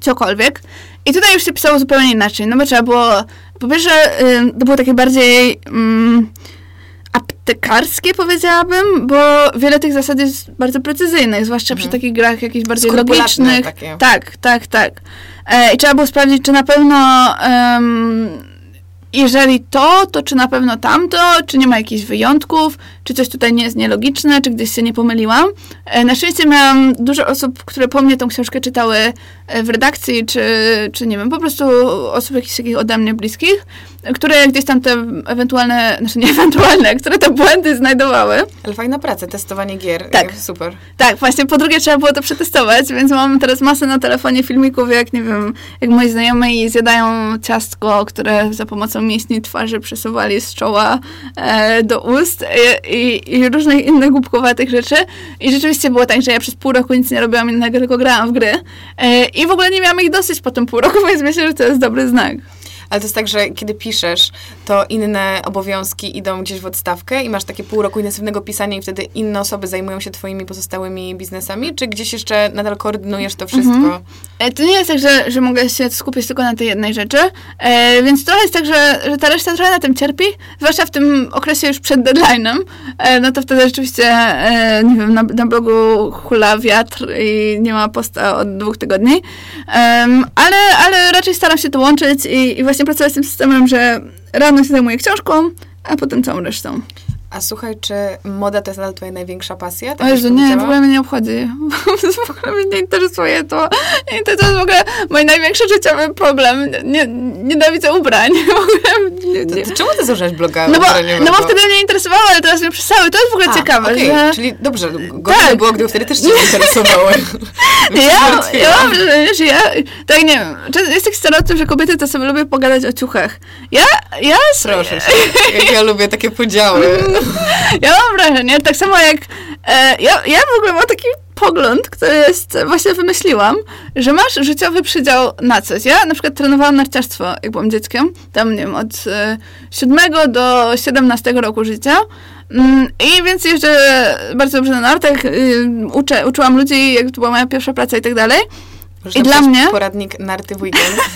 cokolwiek. I tutaj już się pisało zupełnie inaczej, no bo trzeba było, po pierwsze, to było takie bardziej mm, aptekarskie, powiedziałabym, bo wiele tych zasad jest bardzo precyzyjnych, zwłaszcza mhm. przy takich grach jakichś bardziej logicznych. Takie. Tak, tak, tak. E, I trzeba było sprawdzić, czy na pewno um, jeżeli to, to czy na pewno tamto, czy nie ma jakichś wyjątków, czy coś tutaj nie jest nielogiczne, czy gdzieś się nie pomyliłam. E, na szczęście miałam dużo osób, które po mnie tą książkę czytały e, w redakcji, czy, czy nie wiem, po prostu osób jakichś takich ode mnie bliskich, które gdzieś tam te ewentualne, *laughs* znaczy nie ewentualne, które te błędy znajdowały. Ale fajna praca, testowanie gier. Tak. Super. Tak, właśnie po drugie trzeba było to przetestować, więc mam teraz masę na telefonie filmików, jak nie wiem, jak moi znajomi zjadają ciastko, które za pomocą mięśni twarzy przesuwali z czoła e, do ust i, i różnych innych głupkowatych rzeczy. I rzeczywiście było tak, że ja przez pół roku nic nie robiłam innego, tylko grałam w gry. E, I w ogóle nie miałam ich dosyć po tym pół roku, *laughs* więc myślę, że to jest dobry znak. Ale to jest tak, że kiedy piszesz, to inne obowiązki idą gdzieś w odstawkę i masz takie pół roku intensywnego pisania i wtedy inne osoby zajmują się twoimi pozostałymi biznesami? Czy gdzieś jeszcze nadal koordynujesz to wszystko? Mhm. E, to nie jest tak, że, że mogę się skupić tylko na tej jednej rzeczy, e, więc trochę jest tak, że, że ta reszta trochę na tym cierpi, zwłaszcza w tym okresie już przed deadline'em, e, no to wtedy rzeczywiście, e, nie wiem, na, na blogu hula wiatr i nie ma posta od dwóch tygodni, ale, ale raczej staram się to łączyć i, i właśnie pracować z tym systemem, że rano się zajmuję książką, a potem całą resztą. A słuchaj, czy moda to jest nadal twoja największa pasja? Tak o Jezu, nie, w ogóle mnie nie obchodzi. *laughs* w ogóle mnie nie interesuje to. I to, jest w ogóle mój największy życiowy problem. Nie, nienawidzę ubrań. *laughs* nie, nie. To, to czemu ty założyłaś bloga? No bo, no bo wtedy mnie interesowało, ale teraz mnie przesały. To jest w ogóle A, ciekawe. Okay. Że... Czyli dobrze, gorzej tak. było, gdyby wtedy też cię interesowały. *laughs* ja, ja mam że ja, tak nie wiem, jest taki stereotyp, że kobiety to sobie lubię pogadać o ciuchach. Ja, ja... Proszę się, ja lubię takie podziały. *laughs* Ja mam wrażenie, tak samo jak e, ja, ja w ogóle mam taki pogląd, który jest, właśnie wymyśliłam, że masz życiowy przydział na coś. Ja na przykład trenowałam narciarstwo, jak byłam dzieckiem, tam nie wiem, od e, 7 do 17 roku życia. Mm, I więc jeżdżę bardzo dobrze na nartach, y, uczę, uczyłam ludzi, jak to była moja pierwsza praca i tak dalej. I dla mnie... Poradnik narty w weekend. *laughs*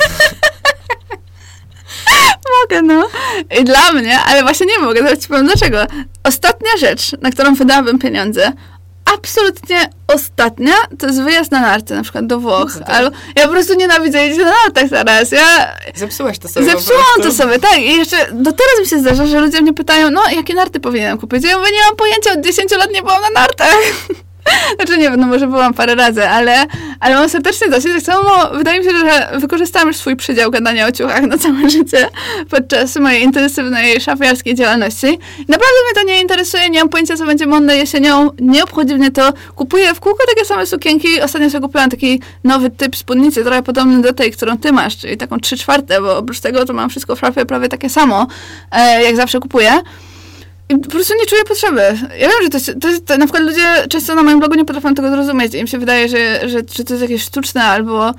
mogę, no. I dla mnie, ale właśnie nie mogę, zaraz ci powiem dlaczego. Ostatnia rzecz, na którą wydałabym pieniądze, absolutnie ostatnia to jest wyjazd na narty, na przykład do Włoch. No Albo ja po prostu nienawidzę jeździć na nartach teraz. Ja Zepsułaś to sobie. Zepsułam to sobie, tak. I jeszcze do teraz mi się zdarza, że ludzie mnie pytają, no jakie narty powinienem kupić? Ja mówię, nie mam pojęcia, od 10 lat nie byłam na nartach. *laughs* Znaczy nie wiem, no może byłam parę razy, ale, ale mam serdecznie dosyć. Tak samo wydaje mi się, że wykorzystałam już swój przydział gadania o ciuchach na całe życie podczas mojej intensywnej szafiarskiej działalności. Naprawdę mnie to nie interesuje, nie mam pojęcia, co będzie modne jesienią, nie obchodzi mnie to. Kupuję w kółko takie same sukienki. Ostatnio sobie kupiłam taki nowy typ spódnicy, trochę podobny do tej, którą ty masz, czyli taką trzy czwarte, bo oprócz tego to mam wszystko w szafie prawie takie samo, e, jak zawsze kupuję. I po prostu nie czuję potrzeby. Ja wiem, że to, jest, to jest, to na przykład ludzie często na moim blogu nie potrafią tego zrozumieć. Im się wydaje, że, że, że to jest jakieś sztuczne albo...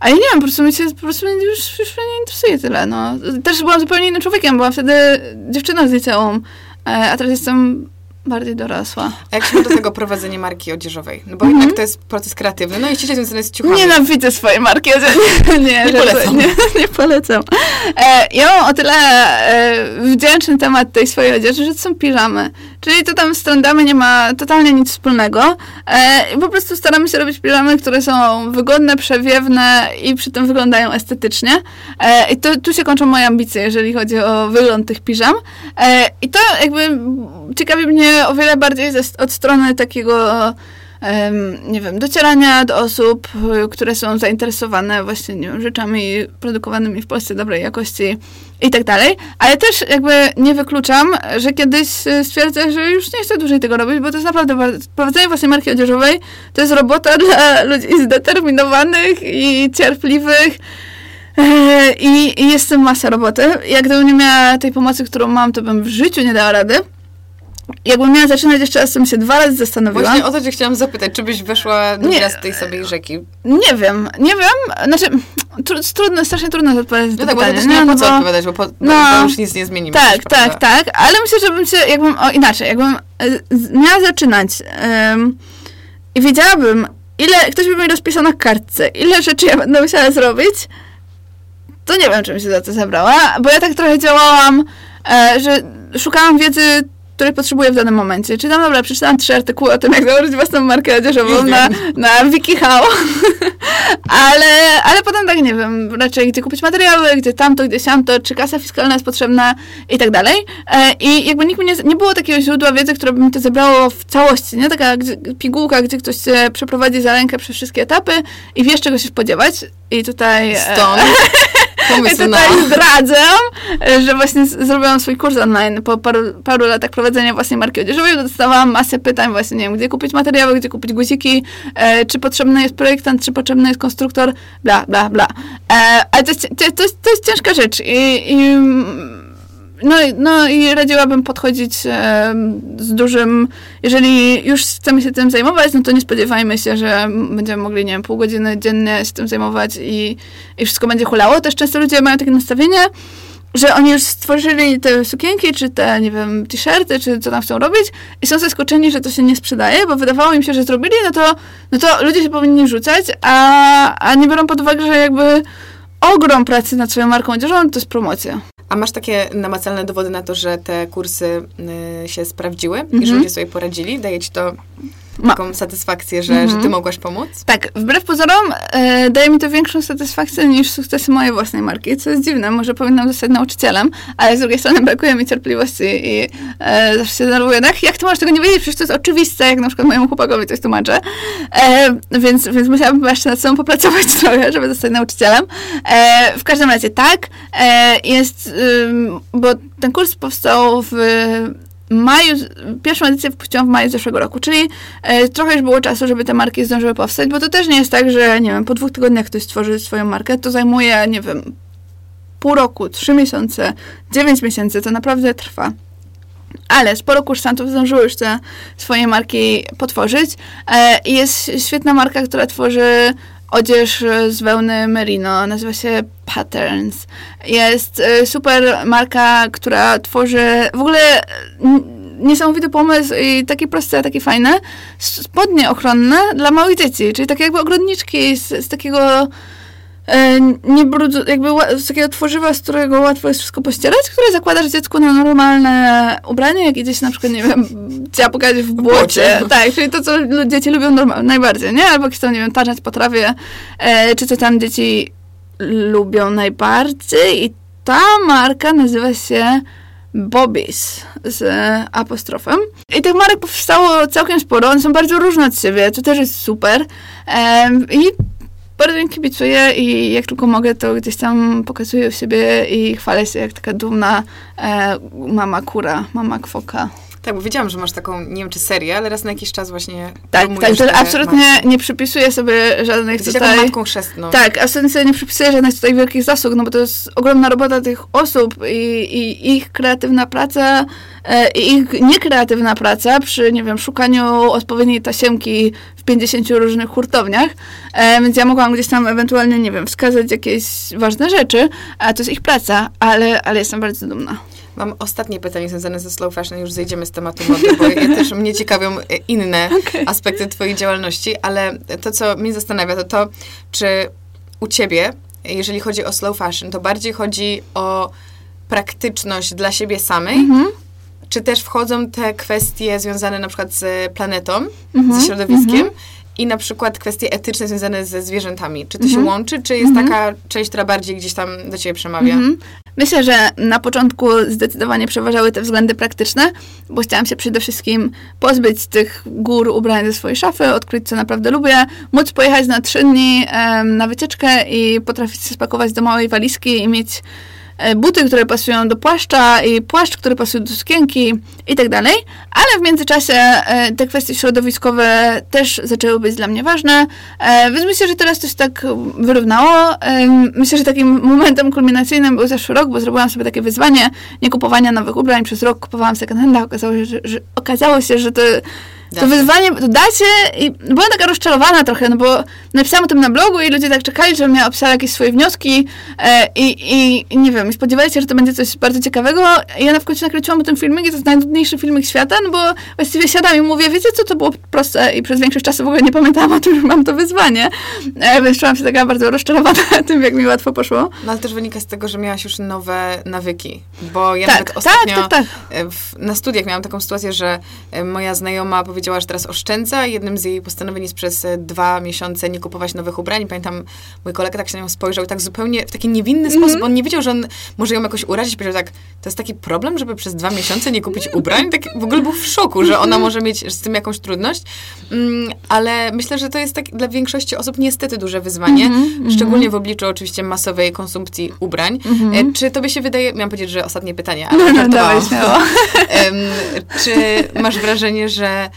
Ale nie wiem, po prostu mi się po prostu już, już mnie nie interesuje tyle, no. Też byłam zupełnie innym człowiekiem, byłam wtedy dziewczyną z liceum, e, a teraz jestem bardziej dorosła. A jak się do tego prowadzenie marki odzieżowej? No bo mm -hmm. jednak to jest proces kreatywny. No i ściśle związany z ciuchami. Nienawidzę swojej marki odzieżowej. *laughs* nie, nie polecam. Nie, nie polecam. E, ja mam o tyle e, wdzięczny temat tej swojej odzieży, że to są piżamy. Czyli to tam z trendami nie ma totalnie nic wspólnego. E, po prostu staramy się robić piżamy, które są wygodne, przewiewne i przy tym wyglądają estetycznie. E, I to, tu się kończą moje ambicje, jeżeli chodzi o wygląd tych piżam. E, I to jakby ciekawi mnie o wiele bardziej ze, od strony takiego nie wiem, docierania do osób, które są zainteresowane właśnie nie wiem, rzeczami produkowanymi w Polsce dobrej jakości i tak dalej, ale też jakby nie wykluczam, że kiedyś stwierdzę, że już nie chcę dłużej tego robić, bo to jest naprawdę prowadzenie własnej marki odzieżowej to jest robota *laughs* dla ludzi zdeterminowanych i cierpliwych, E, I, I jest w tym masa roboty. Jak gdybym nie miała tej pomocy, którą mam, to bym w życiu nie dała rady. Jakbym miała zaczynać jeszcze raz, to bym się dwa razy zastanowiła. Właśnie o to cię chciałam zapytać, czy byś weszła Nie. nie. z tej sobie rzeki? Nie wiem, nie wiem. Znaczy, tru, trudno, strasznie trudno odpowiedzieć na No tak, bo to pytanie. też nie nie? ma No po co bo- odpowiadać, bo, po, no. bo już nic nie zmienimy. Tak, tak, prawda? tak, ale myślę, że bym się, jakbym, o inaczej, jakbym e, miała zaczynać em, i wiedziałabym, ile, ktoś by mi rozpisał na kartce, ile rzeczy ja będę musiała zrobić, to nie wiem, czy bym się za to zabrała, bo ja tak trochę działałam, e, że szukałam wiedzy, której potrzebuję w danym momencie. Czytam, dobra, przeczytałam trzy artykuły o tym, jak założyć własną markę odzieżową na, na WikiHow, *laughs* ale, ale potem tak nie wiem, raczej gdzie kupić materiały, gdzie tamto, gdzie siamto, czy kasa fiskalna jest potrzebna i tak dalej. E, I jakby nikt mi nie, nie było takiego źródła wiedzy, które by mi to zebrało w całości, nie? Taka gdzie, pigułka, gdzie ktoś cię przeprowadzi za rękę przez wszystkie etapy i wiesz, czego się spodziewać. I tutaj... e, Stąd *laughs* pomysł na... tutaj *laughs* zdradzę, e, że właśnie zrobiłam swój kurs online po paru, paru latach prowadzenia własnej marki odzieżowej. Dostawałam masę pytań właśnie, nie wiem, gdzie kupić materiały, gdzie kupić guziki, e, czy potrzebny jest projektant, czy potrzebny jest konstruktor, bla, bla, bla. E, ale to jest, to, jest, to jest ciężka rzecz i, i no, no i radziłabym podchodzić z dużym, jeżeli już chcemy się tym zajmować, no to nie spodziewajmy się, że będziemy mogli, nie wiem, pół godziny dziennie się tym zajmować i, i wszystko będzie hulało. Też często ludzie mają takie nastawienie, że oni już stworzyli te sukienki, czy te, nie wiem, t-shirty, czy co tam chcą robić i są zaskoczeni, że to się nie sprzedaje, bo wydawało im się, że zrobili, no to, no to ludzie się powinni rzucać, a, a nie biorą pod uwagę, że jakby ogrom pracy nad swoją marką odzieżową to jest promocja. A masz takie namacalne dowody na to, że te kursy y, się sprawdziły i Mhm. że ludzie sobie poradzili? Daje ci to Ma. taką satysfakcję, że, Mhm. że ty mogłaś pomóc? Tak, wbrew pozorom e, daje mi to większą satysfakcję niż sukcesy mojej własnej marki, co jest dziwne, może powinnam zostać nauczycielem, ale z drugiej strony brakuje mi cierpliwości i e, zawsze się denerwuję, no jak, ty możesz tego nie wiedzieć, przecież to jest oczywiste, jak na przykład mojemu chłopakowi coś tłumaczę, e, więc, więc musiałabym jeszcze nad sobą popracować *laughs* trochę, żeby zostać nauczycielem. E, w każdym razie tak, e, jest, bo ten kurs powstał w maju, pierwszą edycję wpuściłam w maju zeszłego roku, czyli e, trochę już było czasu, żeby te marki zdążyły powstać, bo to też nie jest tak, że nie wiem, po dwóch tygodniach ktoś stworzy swoją markę, to zajmuje, nie wiem, pół roku, trzy miesiące, dziewięć miesięcy, to naprawdę trwa. Ale sporo kursantów zdążyło już te swoje marki potworzyć. E, jest świetna marka, która tworzy odzież z wełny merino, nazywa się Patterns. Jest e, super marka, która tworzy w ogóle niesamowity pomysł i taki prosty, a taki fajny. Spodnie ochronne dla małych dzieci, czyli takie jakby ogrodniczki z, z takiego e, nie brudu, jakby z takiego tworzywa, z którego łatwo jest wszystko pościerać, które zakładasz dziecku na normalne ubranie, jak idzie się na przykład, nie wiem, chciała pokazać w błocie. błocie. Tak, czyli to, co dzieci lubią najbardziej, nie? Albo jak chcą, nie wiem, tarzać po trawie, e, czy co tam dzieci lubią najbardziej. I ta marka nazywa się Bobbies z apostrofem. I tych marek powstało całkiem sporo, one są bardzo różne od siebie, to też jest super. Em, I bardzo im kibicuję i jak tylko mogę, to gdzieś tam pokazuję siebie i chwalę się jak taka dumna e, mama kura, mama kwoka. Tak, bo wiedziałam, że masz taką, nie wiem czy serię, ale raz na jakiś czas właśnie Tak, tak, te absolutnie nie przypisuję sobie żadnych Jesteś tutaj... matką chrzestną. Tak, absolutnie sobie nie przypisuję żadnych tutaj wielkich zasług, no bo to jest ogromna robota tych osób i, i ich kreatywna praca e, i ich niekreatywna praca przy, nie wiem, szukaniu odpowiedniej tasiemki w 50 różnych hurtowniach, e, więc ja mogłam gdzieś tam ewentualnie, nie wiem, wskazać jakieś ważne rzeczy, a to jest ich praca, ale, ale jestem bardzo dumna. Mam ostatnie pytanie związane ze slow fashion, już zejdziemy z tematu mody, bo ja też mnie ciekawią inne *laughs* aspekty twojej działalności, ale to, co mnie zastanawia, to to, czy u ciebie, jeżeli chodzi o slow fashion, to bardziej chodzi o praktyczność dla siebie samej, Mhm. czy też wchodzą te kwestie związane na przykład z planetą, Mhm. ze środowiskiem i na przykład kwestie etyczne związane ze zwierzętami. Czy to się Mhm. łączy, czy jest taka część, która bardziej gdzieś tam do ciebie przemawia? Mhm. Myślę, że na początku zdecydowanie przeważały te względy praktyczne, bo chciałam się przede wszystkim pozbyć tych gór ubrań ze swojej szafy, odkryć co naprawdę lubię, móc pojechać na trzy dni em, na wycieczkę i potrafić się spakować do małej walizki i mieć buty, które pasują do płaszcza i płaszcz, który pasuje do sukienki i tak dalej, ale w międzyczasie e, te kwestie środowiskowe też zaczęły być dla mnie ważne, e, więc myślę, że teraz to się tak wyrównało. E, myślę, że takim momentem kulminacyjnym był zeszły rok, bo zrobiłam sobie takie wyzwanie nie kupowania nowych ubrań. Przez rok kupowałam second handach, okazało się, że, że, okazało się, że to Da się. wyzwanie, to da się i byłam taka rozczarowana trochę, no bo napisałam o tym na blogu i ludzie tak czekali, żebym ja opisała jakieś swoje wnioski e, i, i, nie wiem, spodziewali się, że to będzie coś bardzo ciekawego i ja na w końcu nakręciłam o tym filmik i to jest najnudniejszy filmik świata, no bo właściwie siadam i mówię, wiecie co, to było proste i przez większość czasu w ogóle nie pamiętałam o tym, że mam to wyzwanie, e, więc czułam się taka bardzo rozczarowana *laughs* tym, jak mi łatwo poszło. No ale też wynika z tego, że miałaś już nowe nawyki. Bo ja Tak, nawet tak, ostatnio tak, tak. e, W, na studiach miałam taką sytuację, że e, moja znajoma powiedziała, że teraz oszczędza jednym z jej postanowień jest przez e, dwa miesiące nie kupować nowych ubrań. I pamiętam, mój kolega tak się na nią spojrzał i tak zupełnie w taki niewinny Mhm. sposób. On nie wiedział, że on może ją jakoś urazić. Powiedział tak, to jest taki problem, żeby przez dwa miesiące nie kupić ubrań? Tak w ogóle był w szoku, że ona może mieć z tym jakąś trudność. Mm, ale myślę, że to jest tak dla większości osób niestety duże wyzwanie. Mhm, Szczególnie w obliczu oczywiście masowej konsumpcji ubrań. E, Czy tobie się wydaje, miałam powiedzieć, że ostatnie pytanie, ale No, no, dawaj, *laughs* Czy masz wrażenie, że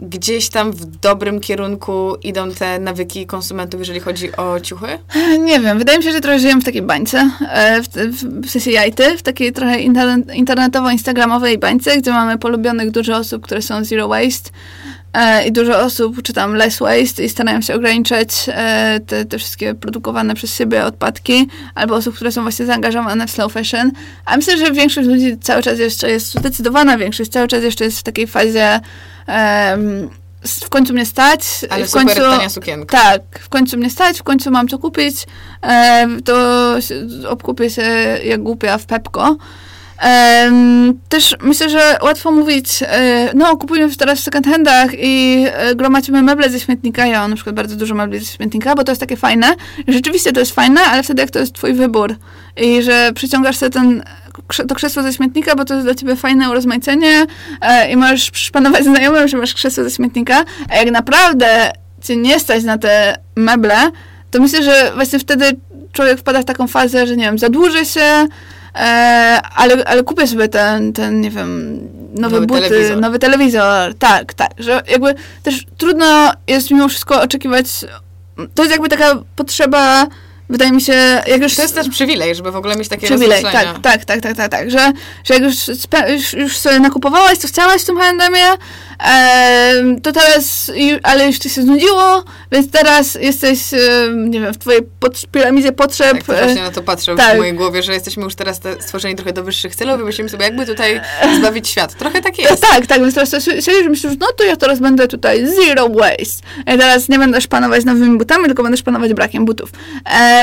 gdzieś tam w dobrym kierunku idą te nawyki konsumentów, jeżeli chodzi o ciuchy? *laughs* Nie wiem, wydaje mi się, że trochę żyjemy w takiej bańce, e, w, w, w sensie jajty, w takiej trochę internet- internetowo-instagramowej bańce, gdzie mamy polubionych dużo osób, które są zero waste e, i dużo osób, czy tam less waste i starają się ograniczać e, te, te wszystkie produkowane przez siebie odpadki, albo osób, które są właśnie zaangażowane w slow fashion. A myślę, że większość ludzi cały czas jeszcze jest, zdecydowana większość cały czas jeszcze jest w takiej fazie s- w końcu mnie stać. Ale w końcu, tania sukienka. tak, w końcu mnie stać, w końcu mam co kupić, e, to obkupię się jak głupia w Pepko. Em, też myślę, że łatwo mówić, e, no kupujmy teraz w second handach i e, gromadzimy meble ze śmietnika. Ja mam na przykład bardzo dużo mebli ze śmietnika, bo to jest takie fajne. Rzeczywiście to jest fajne, ale wtedy jak to jest twój wybór i że przyciągasz sobie ten, to krzesło ze śmietnika, bo to jest dla ciebie fajne urozmaicenie e, i możesz przypanować *laughs* znajomym, że masz krzesło ze śmietnika, a jak naprawdę cię nie stać na te meble, to myślę, że właśnie wtedy człowiek wpada w taką fazę, że nie wiem, zadłuży się, e, ale, ale kupię sobie ten, ten, nie wiem, nowe Nowy buty, telewizor. nowy telewizor. Tak, tak, że jakby też trudno jest mimo wszystko oczekiwać, to jest jakby taka potrzeba, wydaje mi się, jak już... To jest też przywilej, żeby w ogóle mieć takie Przywilej, tak, tak, tak, tak, tak, tak, że, że jak już, już, już sobie nakupowałaś, co chciałaś w tym H&M-ie, em, to teraz, ale już ci się znudziło, więc teraz jesteś, nie wiem, w twojej pot, piramidzie potrzeb. Tak, to e, właśnie na to patrzę tak. w mojej głowie, że jesteśmy już teraz te, stworzeni trochę do wyższych celów i myślimy sobie, jakby tutaj zbawić świat. Trochę tak jest. tak, tak, więc teraz siedzisz i myślisz, no to ja teraz będę tutaj zero waste. Ja teraz nie będę szpanować nowymi butami, tylko będę szpanować brakiem butów. E,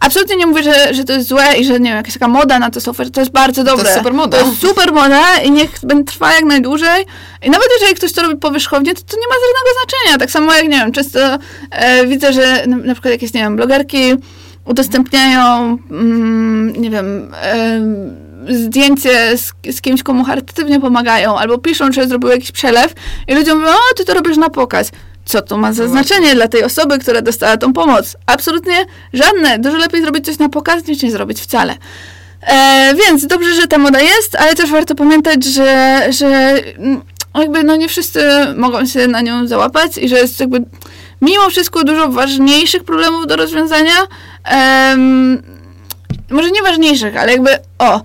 absolutnie nie mówię, że, że to jest złe i że nie wiem, jakaś taka moda na to software, to jest bardzo dobre. jest super moda. To jest super moda i niech będzie trwa jak najdłużej. I nawet jeżeli ktoś to robi powierzchownie, to to nie ma żadnego znaczenia. Tak samo jak, nie wiem, często e, widzę, że na, na przykład jakieś, nie wiem, blogerki udostępniają, mm, nie wiem, em, zdjęcie z, z kimś, komu charytatywnie pomagają, albo piszą, że zrobił jakiś przelew i ludzie mówią, o, ty to robisz na pokaz. Co to ma za znaczenie dla tej osoby, która dostała tą pomoc? Absolutnie żadne. Dużo lepiej zrobić coś na pokaz, niż nie zrobić wcale. E, więc dobrze, że ta moda jest, ale też warto pamiętać, że, że mm, jakby no nie wszyscy mogą się na nią załapać i że jest jakby mimo wszystko dużo ważniejszych problemów do rozwiązania. Może nie ważniejszych, ale jakby o.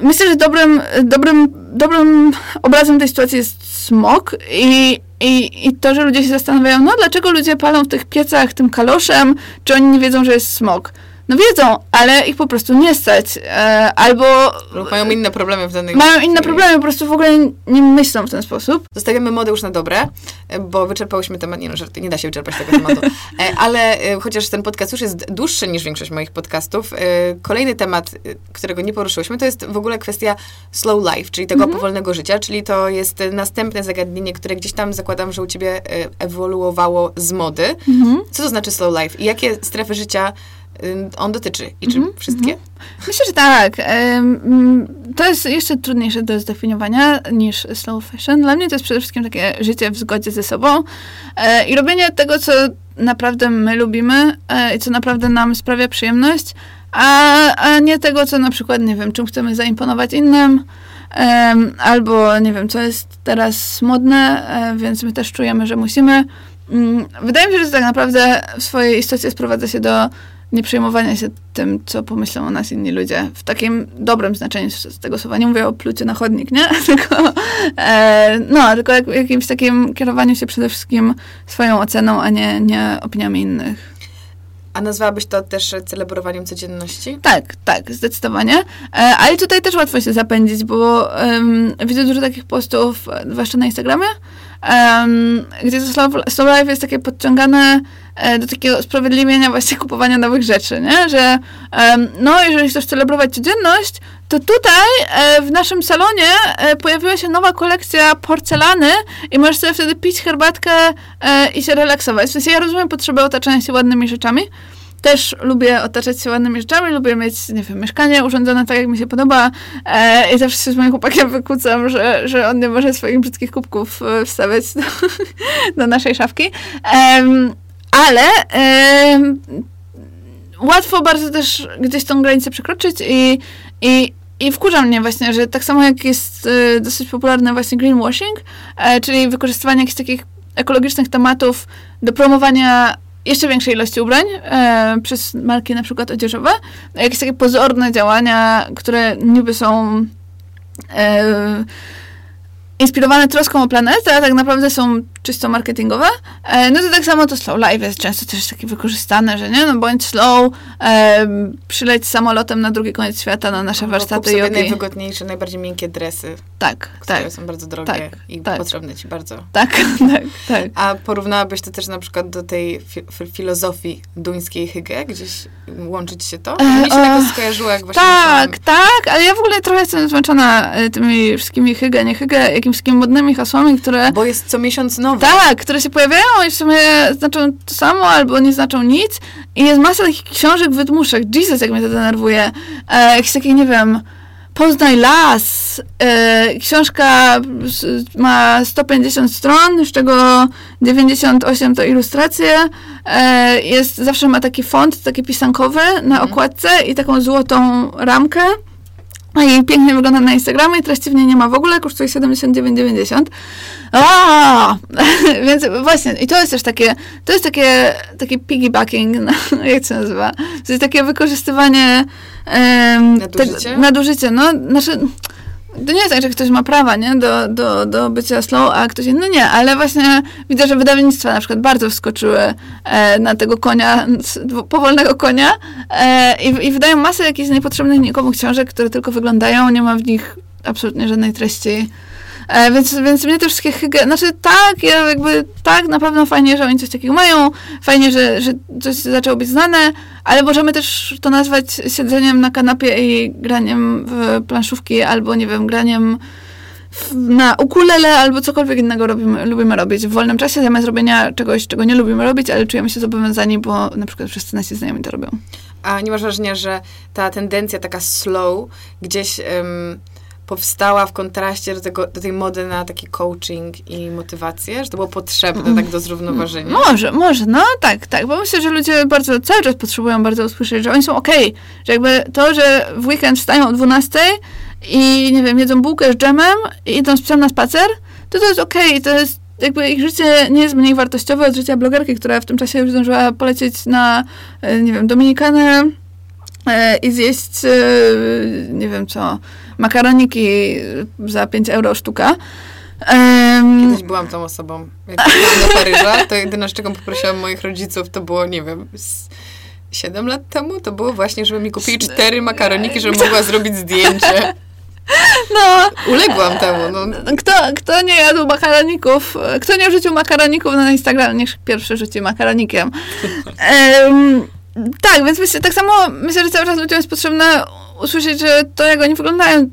Myślę, że dobrym, dobrym, dobrym obrazem tej sytuacji jest smog i, i, i to, że ludzie się zastanawiają, no dlaczego ludzie palą w tych piecach tym kaloszem, czy oni nie wiedzą, że jest smog. No wiedzą, ale ich po prostu nie stać. E, albo Lub mają inne problemy w danej mają inne problemy, po prostu w ogóle nie myślą w ten sposób. Zostawiamy modę już na dobre, e, bo wyczerpałyśmy temat. Nie no, żarty, nie da się wyczerpać tego tematu. *laughs* E, Ale e, chociaż ten podcast już jest dłuższy niż większość moich podcastów, e, kolejny temat, e, którego nie poruszyłyśmy, to jest w ogóle kwestia slow life, czyli tego powolnego życia, czyli to jest następne zagadnienie, które gdzieś tam zakładam, że u ciebie ewoluowało z mody. Co to znaczy slow life i jakie strefy życia on dotyczy i czy wszystkie? Myślę, że tak. Mm, To jest jeszcze trudniejsze do zdefiniowania niż slow fashion. Dla mnie to jest przede wszystkim takie życie w zgodzie ze sobą e, i robienie tego, co naprawdę my lubimy e, i co naprawdę nam sprawia przyjemność, a, a nie tego, co na przykład, nie wiem, czym chcemy zaimponować innym, albo nie wiem, co jest teraz modne, e, więc my też czujemy, że musimy. Mm, Wydaje mi się, że to tak naprawdę w swojej istocie sprowadza się do nie przejmowania się tym, co pomyślą o nas inni ludzie. W takim dobrym znaczeniu z tego słowa. Nie mówię o plucie na chodnik, nie? *laughs* Tylko, e, no, tylko jak, jakimś takim kierowaniu się przede wszystkim swoją oceną, a nie, nie opiniami innych. A nazwałabyś to też celebrowaniem codzienności? Tak, tak, zdecydowanie. E, ale tutaj też łatwo się zapędzić, bo em, widzę dużo takich postów, e, zwłaszcza na Instagramie, em, gdzie to slow, slow life jest takie podciągane e, do takiego usprawiedliwienia właśnie kupowania nowych rzeczy, nie? Że em, no, jeżeli chcesz celebrować codzienność, to tutaj e, w naszym salonie e, pojawiła się nowa kolekcja porcelany i możesz sobie wtedy pić herbatkę e, i się relaksować. W sensie ja rozumiem potrzebę otaczania się ładnymi rzeczami, też lubię otaczać się ładnymi rzeczami, lubię mieć, nie wiem, mieszkanie urządzone tak, jak mi się podoba e, i zawsze się z moim chłopakiem wykłócam, że, że on nie może swoich brzydkich kubków e, wstawiać do, *laughs* do naszej szafki. Em, ale em, łatwo bardzo też gdzieś tą granicę przekroczyć i, i, i wkurza mnie właśnie, że tak samo jak jest e, dosyć popularny właśnie greenwashing, e, czyli wykorzystywanie jakichś takich ekologicznych tematów do promowania jeszcze większej ilości ubrań e, przez marki na przykład odzieżowe, jakieś takie pozorne działania, które niby są e, inspirowane troską o planetę, a tak naprawdę są czysto marketingowe, e, no to tak samo to slow life jest często też takie wykorzystane, że nie, no bądź slow, e, przyleć samolotem na drugi koniec świata na nasze Albo warsztaty sobie jogi. najwygodniejsze, najbardziej miękkie dresy, Tak, które tak, są bardzo drogie tak, i tak. potrzebne ci bardzo. tak, *laughs* tak, tak. A porównałabyś to też na przykład do tej fi- fi- filozofii duńskiej hygge? Gdzieś łączyć się to? E, Mi się jakoś skojarzyło, jak właśnie Tak, tak, ale ja w ogóle trochę jestem zmęczona e, tymi wszystkimi hygge, nie hygge, jakimiś takimi modnymi hasłami, które... Bo jest co miesiąc nowe. Tak, które się pojawiają i w sumie znaczą to samo albo nie znaczą nic. I jest masa takich książek, wydmuszek. Jesus, jak mnie to denerwuje. E, jakiś taki, nie wiem, Poznaj las. E, książka ma 150 stron, z czego 98 to ilustracje. E, jest, zawsze ma taki font, taki pisankowy na okładce i taką złotą ramkę. A i pięknie wygląda na Instagramie, treści w niej nie ma w ogóle, kosztuje 79,90. A, *laughs* Więc właśnie, i to jest też takie, to jest takie, takie piggybacking, *laughs* no, jak się nazywa? To jest takie wykorzystywanie em, Nadużycie? Te, nadużycie, no, znaczy, to nie jest tak, że ktoś ma prawa, nie, do, do, do bycia slow, a ktoś inny nie, ale właśnie widzę, że wydawnictwa na przykład bardzo wskoczyły e, na tego konia, powolnego konia e, i, i wydają masę jakichś niepotrzebnych nikomu książek, które tylko wyglądają, nie ma w nich absolutnie żadnej treści. E, więc, więc mnie te wszystkie hygge... Znaczy tak, ja jakby tak, na pewno fajnie, że oni coś takiego mają, fajnie, że, że coś zaczęło być znane, ale możemy też to nazwać siedzeniem na kanapie i graniem w planszówki, albo nie wiem, graniem w, na ukulele, albo cokolwiek innego robimy, lubimy robić w wolnym czasie, zamiast robienia czegoś, czego nie lubimy robić, ale czujemy się zobowiązani, bo na przykład wszyscy nasi znajomi to robią. A nie masz wrażenia, że ta tendencja taka slow gdzieś powstała w kontraście do, tego, do tej mody na taki coaching i motywację? Że to było potrzebne tak do zrównoważenia? Może, może, no tak, tak, bo myślę, że ludzie bardzo, cały czas potrzebują bardzo usłyszeć, że oni są okej, że jakby to, że w weekend wstają o 12 i, nie wiem, jedzą bułkę z dżemem i idą z psem na spacer, to to jest okej, to jest jakby ich życie nie jest mniej wartościowe od życia blogerki, która w tym czasie już zdążyła polecieć na, e, nie wiem, Dominikanę i zjeść, e, nie wiem co, makaroniki za 5 euro sztuka. Kiedyś byłam tą osobą. Jak pojechałam do Paryża, to jedyne, z czego poprosiłam moich rodziców, to było, nie wiem, z 7 lat temu, to było właśnie, żeby mi kupili cztery makaroniki, żebym mogła zrobić zdjęcie. *laughs* no, Uległam temu, no. Kto, kto nie jadł makaroników, kto nie rzucił makaroników na Instagram, niech pierwszy rzuci makaronikiem. *laughs* Em, tak, więc myślę, tak samo myślę, że cały czas ludziom jest potrzebne usłyszeć, że to, jak oni wyglądają,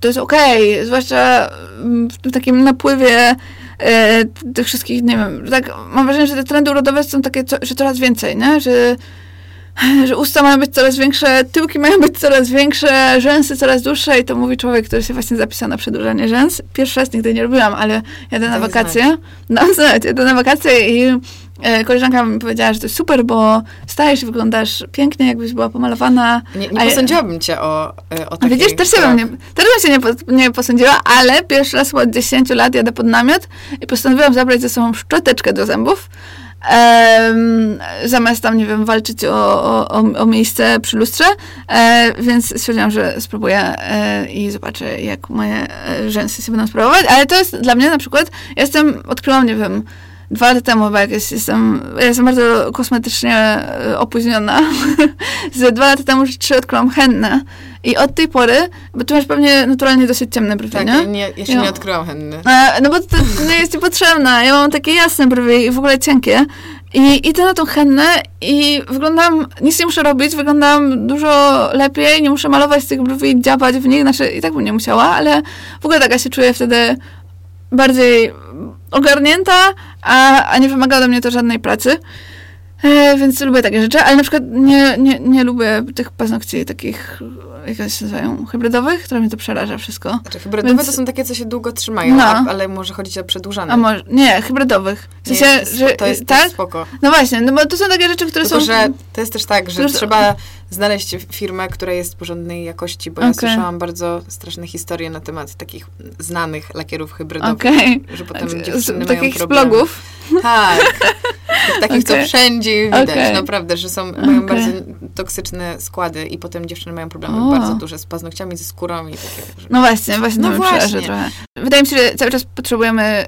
to jest okej, zwłaszcza mm, w tym takim napływie e, tych wszystkich, nie wiem, tak mam wrażenie, że te trendy urodowe są takie, co, że coraz więcej, nie? Że że usta mają być coraz większe, tyłki mają być coraz większe, rzęsy coraz dłuższe i to mówi człowiek, który się właśnie zapisał na przedłużanie rzęs. Pierwszy raz nigdy nie robiłam, ale jadę na wakacje. No, znać, jadę na wakacje i koleżanka mi powiedziała, że to jest super, bo stajesz i wyglądasz pięknie, jakbyś była pomalowana. Nie, nie posądziłabym cię o, e, o takie... Widzisz, też się bym nie, też bym się nie, nie posądziła, ale pierwszy raz od 10 lat jadę pod namiot i postanowiłam zabrać ze sobą szczoteczkę do zębów. Em, zamiast tam, nie wiem, walczyć o, o, o, o miejsce przy lustrze, e, więc stwierdziłam, że spróbuję e, i zobaczę, jak moje e, rzęsy się będą sprawować, ale to jest dla mnie na przykład, ja jestem, odkryłam, nie wiem, dwa lata temu jakieś jestem, ja jestem bardzo kosmetycznie e, opóźniona. *laughs* Ze dwa lata temu, czy trzy odkryłam hennę i od tej pory, bo ty masz pewnie naturalnie dosyć ciemne brwi, Tak, nie? nie, jeszcze Ja- nie odkryłam henny. E, No bo to nie jest ci potrzebna. Ja mam takie jasne brwi i w ogóle cienkie. I idę na tą hennę i wyglądam, nic nie muszę robić, wyglądam dużo lepiej, nie muszę malować tych brwi, dziabać w nich, znaczy i tak bym nie musiała, ale w ogóle taka się czuję wtedy bardziej ogarnięta, a, a nie wymaga ode mnie to żadnej pracy. E, więc lubię takie rzeczy, ale na przykład nie, nie, nie lubię tych paznokci takich, jak one się nazywają, hybrydowych, które mnie to przeraża wszystko. Znaczy, hybrydowe Więc- to są takie, co się długo trzymają, No. a, ale może chodzić o przedłużane. A może, nie, hybrydowych. W Nie, sensie, to jest, że, to jest tak? też spoko. No właśnie, no bo to są takie rzeczy, które Tylko, są... że to jest też tak, że trzeba znaleźć firmę, która jest porządnej jakości, bo ja Okej. słyszałam bardzo straszne historie na temat takich znanych lakierów hybrydowych, Okej. że potem Z- dziewczyny z mają takich problemy. blogów. Tak. *laughs* Takich, co Okej. wszędzie widać, Okej. naprawdę, że są, mają bardzo toksyczne składy i potem dziewczyny mają problemy O. bardzo duże z paznokciami, ze skórą i takie. Że... No właśnie, właśnie No no właśnie. Wydaje mi się, że cały czas potrzebujemy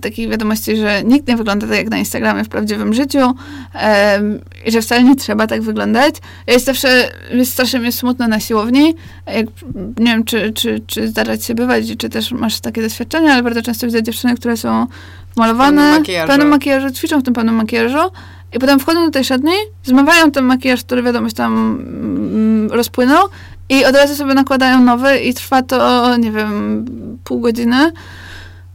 takiej wiadomości, że nikt nie wygląda tak jak na Instagramie w prawdziwym życiu em, i że wcale nie trzeba tak wyglądać. Ja jest zawsze, jest strasznie mi smutno na siłowni. Jak, nie wiem, czy, czy, czy zdarza ci się bywać, czy też masz takie doświadczenia, ale bardzo często widzę dziewczyny, które są malowane pełnym makijażu. w pełnym makijażu, ćwiczą w tym pełnym makijażu i potem wchodzą do tej szatni, zmywają ten makijaż, który wiadomo, się tam mm, rozpłynął i od razu sobie nakładają nowy i trwa to, nie wiem, pół godziny.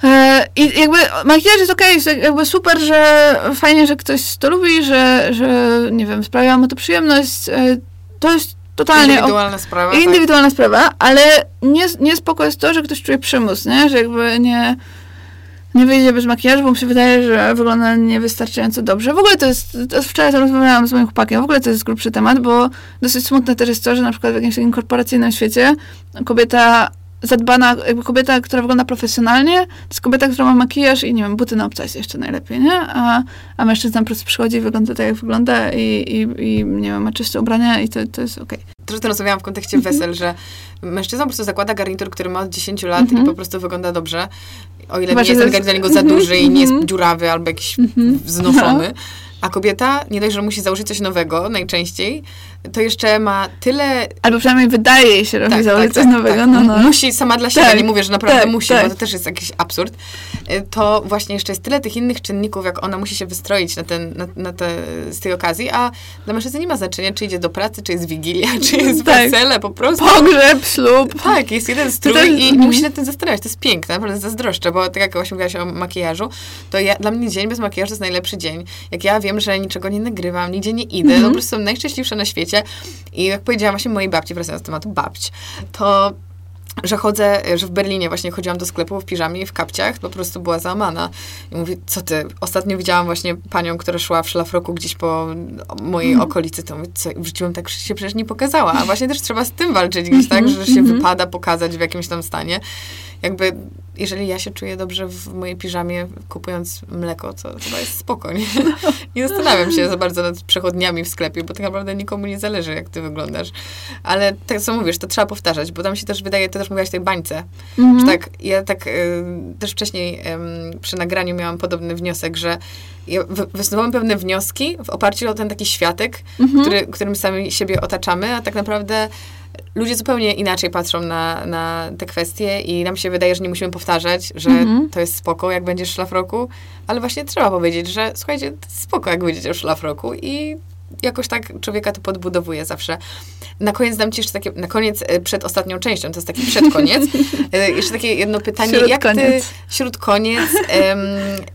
E, I jakby makijaż jest okej, jest jakby super, że fajnie, że ktoś to lubi, że, że nie wiem, sprawia mu to przyjemność. E, To jest totalnie ok- Indywidualna sprawa. tak. indywidualna sprawa, ale nie, nie spoko jest to, że ktoś czuje przymus, nie? Że jakby nie, nie wyjdzie bez makijażu, bo mu się wydaje, że wygląda niewystarczająco dobrze. W ogóle to jest, to wczoraj to rozmawiałam z moim chłopakiem, w ogóle to jest grubszy temat, bo dosyć smutne też jest to, że na przykład w jakimś takim korporacyjnym świecie kobieta zadbana, jakby kobieta, która wygląda profesjonalnie, to jest kobieta, która ma makijaż i nie wiem, buty na obcasie jeszcze najlepiej, nie? A, a mężczyzna po prostu przychodzi i wygląda tak, jak wygląda i, i, i nie wiem, ma czyste ubrania i to, to jest okej. Że to rozmawiałam w kontekście Mhm. wesel, że mężczyzna po prostu zakłada garnitur, który ma od 10 lat Mhm. i po prostu wygląda dobrze. O ile Chyba, nie jest ten garnitur dla niego za duży i nie jest Mhm. dziurawy albo jakiś Mhm. wznoszony. A kobieta, nie dość, że musi założyć coś nowego najczęściej, to jeszcze ma tyle Albo przynajmniej wydaje się robić założyć coś nowego, tak. no, no. Musi sama dla siebie, Tak, nie mówię, że naprawdę tak, musi, tak. bo to też jest jakiś absurd. Y, To właśnie jeszcze jest tyle tych innych czynników, jak ona musi się wystroić na, ten, na, na te, z tej okazji, a dla mężczyzny nie ma znaczenia, czy idzie do pracy, czy jest wigilia, *laughs* czy jest *laughs* Tak. wesele, po prostu. Pogrzeb, ślub. Tak, jest jeden strój i mhm. musi się nad tym zastanawiać. To jest piękne, naprawdę zazdroszczę, bo tak jak właśnie mówiłaś o makijażu, to ja, dla mnie dzień bez makijażu to jest najlepszy dzień. Jak ja wiem, że niczego nie nagrywam, nigdzie nie idę, Mhm. to po prostu jestem najszczęśliwsza na świecie. I jak powiedziałam właśnie mojej babci, wracając do tematu babć, to że chodzę, że w Berlinie właśnie chodziłam do sklepu w piżamie i w kapciach, po prostu była załamana. I mówi, co ty? Ostatnio widziałam właśnie panią, która szła w szlafroku gdzieś po mojej Mhm. okolicy, to mówię, co, w życiu tak się przecież nie pokazała. A właśnie też trzeba z tym walczyć gdzieś, tak, Mhm, że się mhm. wypada pokazać w jakimś tam stanie. Jakby, jeżeli ja się czuję dobrze w mojej piżamie, kupując mleko, to chyba jest spoko, nie? *laughs* Nie zastanawiam się za bardzo nad przechodniami w sklepie, bo tak naprawdę nikomu nie zależy, jak ty wyglądasz. Ale tak co mówisz, to trzeba powtarzać, bo tam się też wydaje, to też mówiłaś tej bańce, Mhm. że tak, ja tak y, też wcześniej em, przy nagraniu miałam podobny wniosek, że ja wy- wysunęłam pewne wnioski w oparciu o ten taki światek, Mhm. który, którym sami siebie otaczamy, a tak naprawdę ludzie zupełnie inaczej patrzą na, na te kwestie i nam się wydaje, że nie musimy powtarzać, że Mhm. to jest spoko, jak będziesz w szlafroku, ale właśnie trzeba powiedzieć, że słuchajcie, to jest spoko, jak będziecie w szlafroku i jakoś tak człowieka to podbudowuje zawsze. Na koniec dam ci jeszcze takie, na koniec, e, przed ostatnią częścią, to jest taki przedkoniec, e, *laughs* jeszcze takie jedno pytanie, Śród jak koniec. ty, śród koniec, em,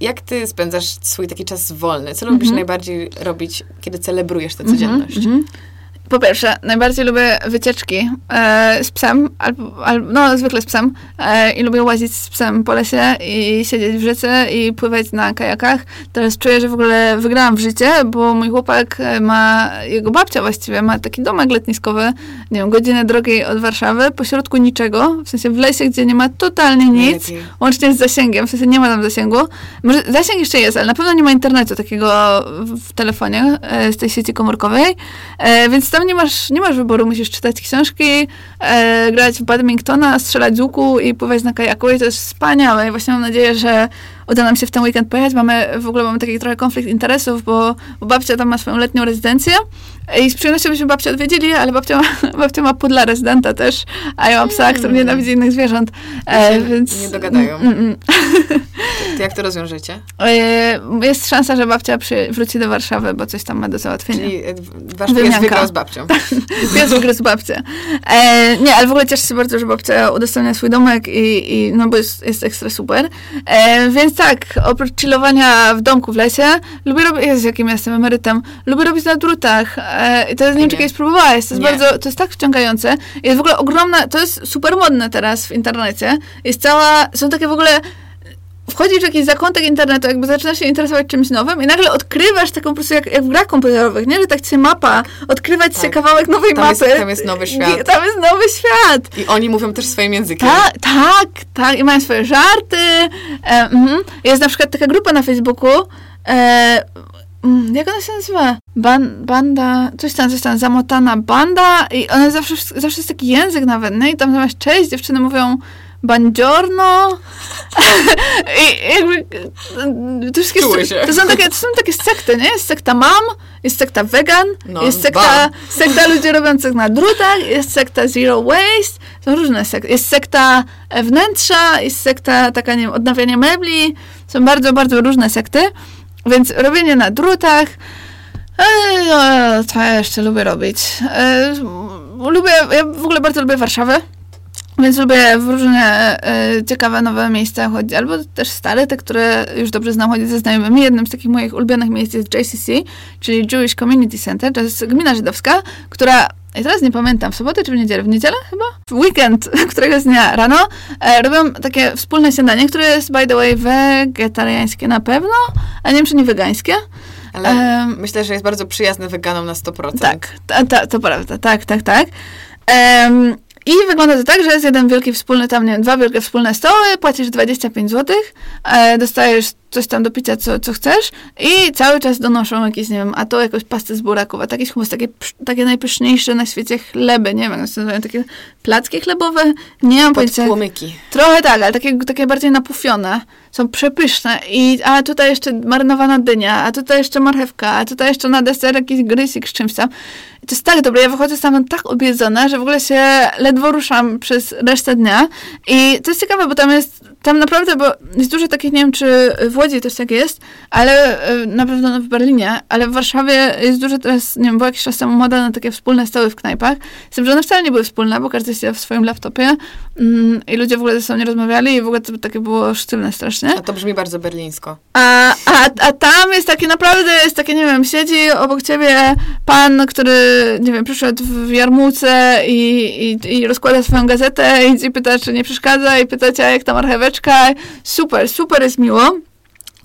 jak ty spędzasz swój taki czas wolny? Co lubisz Mhm. najbardziej robić, kiedy celebrujesz tę codzienność? Mhm, mhm. Po pierwsze, najbardziej lubię wycieczki e, z psem, albo, albo, no zwykle z psem e, i lubię łazić z psem po lesie i siedzieć w rzece i pływać na kajakach. Teraz czuję, że w ogóle wygrałam w życie, bo mój chłopak e, ma, jego babcia właściwie ma taki domek letniskowy, nie wiem, godzinę drogi od Warszawy, pośrodku niczego, w sensie w lesie, gdzie nie ma totalnie nic, Lepiej. łącznie z zasięgiem, w sensie nie ma tam zasięgu. Może zasięg jeszcze jest, ale na pewno nie ma internetu takiego w, w telefonie e, z tej sieci komórkowej, e, więc tam nie masz, nie masz wyboru, musisz czytać książki, e, grać w badmintona, strzelać z łuku i pływać na kajaku. I to jest wspaniałe. I właśnie mam nadzieję, że uda nam się w ten weekend pojechać. Mamy, w ogóle mamy taki trochę konflikt interesów, bo, bo babcia tam ma swoją letnią rezydencję i z przyjemnością byśmy babcię odwiedzili, ale babcia ma, *laughs* babcia ma pudla rezydenta też, a ja mam psa, który nienawidzi innych zwierząt, e, więc... nie dogadają. Mm, mm. To jak to rozwiążecie? E, Jest szansa, że babcia przy, wróci do Warszawy, bo coś tam ma do załatwienia. Czyli e, wasz pies wygrał z babcią. *laughs* Pies wygryzł babcię. E, nie, ale w ogóle cieszę się bardzo, że babcia udostępnia swój domek i, i no bo jest, jest ekstra super. E, więc tak, oprócz chillowania w domku w lesie, lubię robić, jest jakim jestem emerytem, lubię robić na drutach. E, i to nie wiem, czy kiedyś próbowałaś, to jest Nie. bardzo, to jest tak wciągające. Jest w ogóle ogromna, to jest super modne teraz w internecie. Jest cała, są takie w ogóle wchodzisz w jakiś zakątek internetu, jakby zaczynasz się interesować czymś nowym i nagle odkrywasz taką po prostu jak, jak w grach komputerowych, nie? Że tak się mapa, odkrywać się Tak. kawałek nowej Tam jest- mapy. tam jest nowy I- świat. Tam jest nowy świat. I oni mówią też swoim językiem. Ta, tak, tak. I mają swoje żarty. E, mhm. Jest na przykład taka grupa na Facebooku, e, mm, jak ona się nazywa? Ban, banda, coś tam, coś tam, zamotana banda i ona zawsze, zawsze jest taki język nawet, nie? I tam zamiast cześć, dziewczyny mówią bandziorno. *laughs* I jakby to wszystkie się. to są takie, to są takie sekty, nie? Jest sekta mam, jest sekta vegan, No, jest sekta, bam. sekta ludzi robiących na drutach, jest sekta zero waste, są różne sekty. Jest sekta wnętrza, jest sekta taka, nie wiem, odnawiania mebli, są bardzo, bardzo różne sekty, więc robienie na drutach, e, no, co ja jeszcze lubię robić? E, lubię, ja w ogóle bardzo lubię Warszawę. Więc lubię w różne e, ciekawe nowe miejsca chodzić, albo też stare, te, które już dobrze znam, chodzić ze znajomymi. Jednym z takich moich ulubionych miejsc jest JCC, czyli Jewish Community Center. To jest gmina żydowska, która, i teraz nie pamiętam, w sobotę czy w niedzielę? W niedzielę chyba? W weekend, *laughs* któregoś dnia rano, e, robią takie wspólne śniadanie, które jest, by the way, wegetariańskie na pewno, a nie wiem, czy nie wegańskie. Ale Em, myślę, że jest bardzo przyjazny weganom na 100%. tak, ta, ta, to prawda, tak, tak, tak. Em, I wygląda to tak, że jest jeden wielki wspólny, tam nie wiem, dwa wielkie wspólne stoły, płacisz 25 zł, e, dostajesz coś tam do picia, co, co chcesz i cały czas donoszą jakieś, nie wiem, a to jakąś pastę z buraków, a to jakieś humus, takie, takie najpyszniejsze na świecie chleby, nie wiem, jak się nazywają, takie placki chlebowe, nie mam pojęcia. płomyki. Trochę tak, ale takie, takie bardziej napufione. Są przepyszne. I, a tutaj jeszcze marynowana dynia, a tutaj jeszcze marchewka, a tutaj jeszcze na deser jakiś grysik z czymś tam. I to jest tak dobre. Ja wychodzę stamtąd tak obiedzona, że w ogóle się ledwo ruszam przez resztę dnia. I to jest ciekawe, bo tam jest, tam naprawdę, bo jest dużo takich, nie wiem, czy w Łodzi też tak jest, ale y, na pewno w Berlinie, ale w Warszawie jest dużo teraz, nie wiem, było jakiś czas temu moda na takie wspólne stoły w knajpach. Z tym, że one wcale nie były wspólne, bo każdy siedział w swoim laptopie mm, i ludzie w ogóle ze sobą nie rozmawiali i w ogóle to takie było sztywne strasznie. A to brzmi bardzo berlińsko. A, a, a tam jest takie naprawdę, jest takie, nie wiem, siedzi obok ciebie pan, który, nie wiem, przyszedł w jarmułce i, i, i rozkłada swoją gazetę i ci pyta, czy nie przeszkadza i pyta cię, jak ta marcheweczka. Super, super jest miło.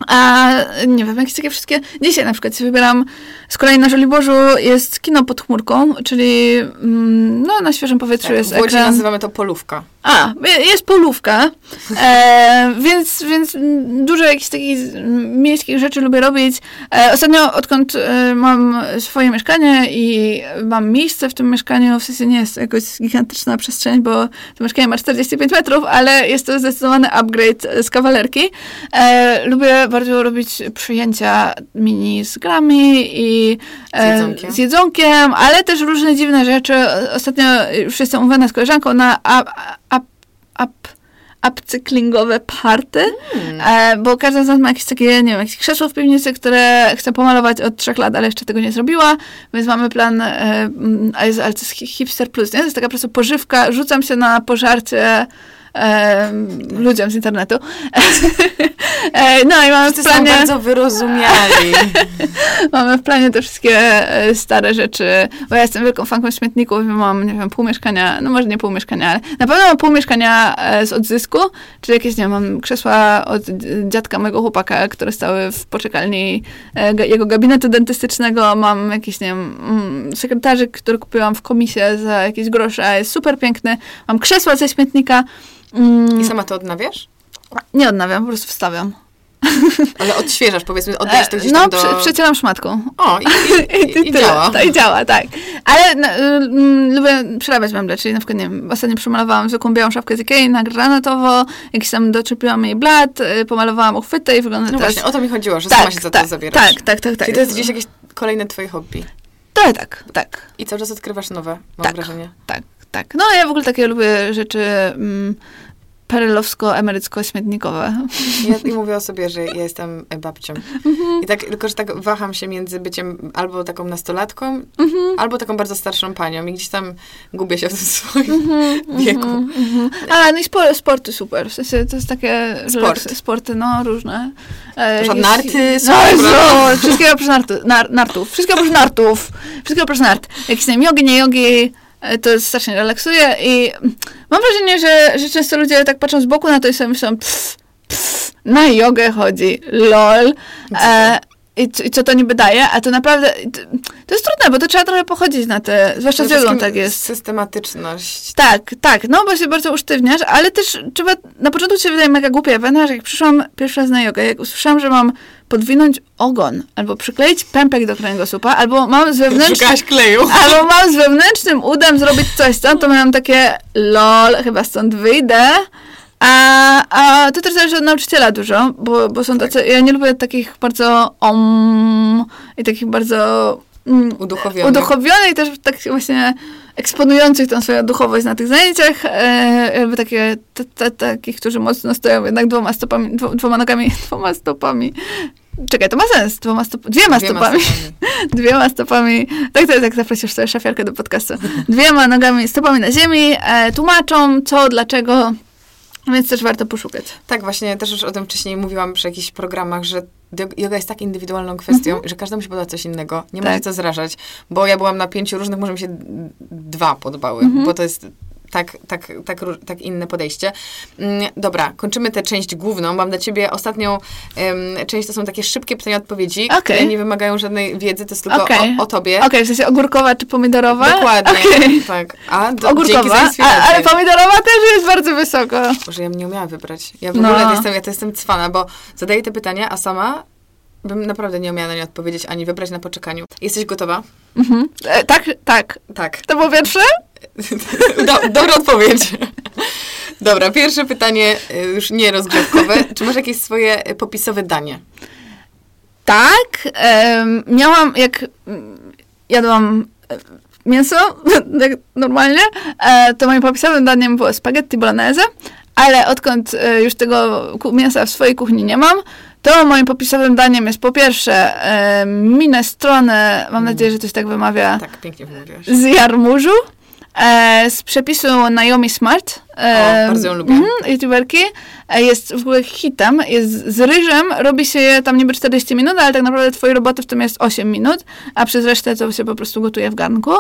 A nie wiem, jakieś takie wszystkie. Dzisiaj na przykład się wybieram z kolei na Żoliborzu jest kino pod chmurką, czyli mm, no, na świeżym powietrzu Tak, jest w ekran. nazywamy to polówka. A, jest polówka, e, *laughs* więc, więc dużo jakichś takich miejskich rzeczy lubię robić. E, ostatnio, odkąd e, mam swoje mieszkanie i mam miejsce w tym mieszkaniu, w sensie nie jest to jakoś gigantyczna przestrzeń, bo to mieszkanie ma 45 metrów, ale jest to zdecydowany upgrade z kawalerki. E, lubię bardzo robić przyjęcia mini z grami i e, Z jedzonkiem. z jedzonkiem, ale też różne dziwne rzeczy. Ostatnio już jestem umówiona z koleżanką na up, up, up, upcyklingowe party, e, bo każda z nas ma jakieś takie, nie wiem, jakieś krzesło w piwnicy, które chce pomalować od trzech lat, ale jeszcze tego nie zrobiła, więc mamy plan, e, ale to jest hi- hipster plus, nie? To jest taka po prostu pożywka, rzucam się na pożarcie e, ludziom z internetu. *laughs* e, no i mamy w planie... są bardzo wyrozumiali. *laughs* Mamy w planie te wszystkie e, stare rzeczy, bo ja jestem wielką fanką śmietników i mam, nie wiem, pół mieszkania, no może nie pół mieszkania, ale na pewno mam pół mieszkania e, z odzysku, czyli jakieś, nie wiem, mam krzesła od dziadka mojego chłopaka, które stały w poczekalni e, jego gabinetu dentystycznego, mam jakiś, nie wiem, mm, sekretarzyk, który kupiłam w komisie za jakieś grosze, a jest super piękny, mam krzesła ze śmietnika, mm, I sama to odnawiasz? nie odnawiam, po prostu wstawiam. *laughs* Ale odświeżasz, powiedzmy, oddajesz to gdzieś no, tam do... prze- przecieram szmatką. O, i, i, *laughs* i, i działa. To i działa, tak. Ale no, mm, lubię przerabiać meble, czyli na przykład, nie wiem, ostatnio przemalowałam zwykłą białą szafkę z Ikei na granatowo, jakiś tam doczepiłam jej blat, y, pomalowałam uchwytę i wygląda No teraz... właśnie, o to mi chodziło, że tak, sama się za tak, to zabierasz. Tak, tak, tak, tak. Czyli to jest gdzieś jakieś kolejne twoje hobby. Tak, tak, tak, I cały czas odkrywasz nowe, mam Tak. wrażenie. tak, tak. No ja w ogóle takie lubię rzeczy mm, perelowsko-emerycko-śmietnikowe. Ja mówię o sobie, że ja jestem babcią. Mhm. I tak, tylko, że tak waham się między byciem albo taką nastolatką, Mhm. albo taką bardzo starszą panią. I gdzieś tam gubię się w tym swoim Mhm, wieku. A, no i spor, sporty super. W sensie to jest takie... Sport. relaks- Sporty, no, różne. E, jakieś- narty, No, sport. Jezu, wszystkiego oprócz nartu, nar, nartów. Wszystkiego oprócz nartów. Wszystkiego oprócz nart. Jakieś tam jogi, nie jogi, e, to strasznie relaksuje i mam wrażenie, że, że często ludzie tak patrzą z boku na to i sobie myślą pff, pff, na jogę chodzi, lol. E, i, I co to niby daje, a to naprawdę, to, jest trudne, bo to trzeba trochę pochodzić na te, zwłaszcza z jogą tak jest. Systematyczność. Tak, tak, no bo się bardzo usztywniasz, ale też trzeba, na początku się wydaje mega głupie, ponieważ jak przyszłam pierwszy raz na jogę, jak usłyszałam, że mam podwinąć ogon, albo przykleić pępek do kręgosłupa, albo mam z wewnętrznym, kleju. *laughs* albo mam z wewnętrznym udem zrobić coś tam, to miałam takie lol, chyba stąd wyjdę. A, a to też zależy od nauczyciela dużo, bo, bo są tacy, ja nie lubię takich bardzo om i takich bardzo mm, Uduchowiony. uduchowione i też tak właśnie eksponujących tą swoją duchowość na tych zajęciach, e, jakby takie, t, t, takich, którzy mocno stoją jednak dwoma stopami, dwo, dwoma nogami, *laughs* dwoma stopami. Czekaj, to ma sens, dwoma stop, dwiema, Dwiema stopami, stopami. *laughs* dwiema stopami, tak to jest, jak zaprosisz sobie szafiarkę do podcastu, dwiema nogami, stopami na ziemi, e, tłumaczą co, dlaczego, więc też warto poszukać. Tak, właśnie też już o tym wcześniej mówiłam przy jakichś programach, że yoga jest tak indywidualną kwestią, że każdemu się podoba coś innego. Nie ma Tak. się co zrażać, bo ja byłam na pięciu różnych, może mi się dwa podobały, Mhm. bo to jest tak, tak, tak, tak inne podejście. Mm, Dobra, kończymy tę część główną. Mam dla ciebie ostatnią em, część, to są takie szybkie pytania-odpowiedzi, Okej. które nie wymagają żadnej wiedzy, to jest tylko Okej. o, o tobie. Okej, w sensie ogórkowa czy pomidorowa? Dokładnie, Okej. tak. A, do, Ogórkowa, a, ale pomidorowa też jest bardzo wysoko. Że ja bym nie umiała wybrać. Ja w No. ogóle jestem, ja to jestem cwana, bo zadaję te pytania, a sama bym naprawdę nie umiała na nie odpowiedzieć, ani wybrać na poczekaniu. Jesteś gotowa? Mhm. E, tak, tak. Tak. To było pierwsze? *laughs* Do, dobra odpowiedź. Dobra, pierwsze pytanie, y, już nie rozgrzewkowe. Czy masz jakieś swoje y, popisowe danie? Tak. em, miałam, jak mm, jadłam e, mięso, *laughs* tak normalnie, e, to moim popisowym daniem było spaghetti bolognese, ale odkąd e, już tego mięsa w swojej kuchni nie mam, to moim popisowym daniem jest po pierwsze minestrone, mam nadzieję, że to się tak wymawia, Tak, pięknie wymówiłaś. z jarmużu. E, z przepisu Naomi Smart. E, O, bardzo ją lubię. mhm, youtuberki. E, jest w ogóle hitem. Jest z ryżem. Robi się je tam niby 40 minut, ale tak naprawdę twojej roboty w tym jest 8 minut, a przez resztę to się po prostu gotuje w garnku.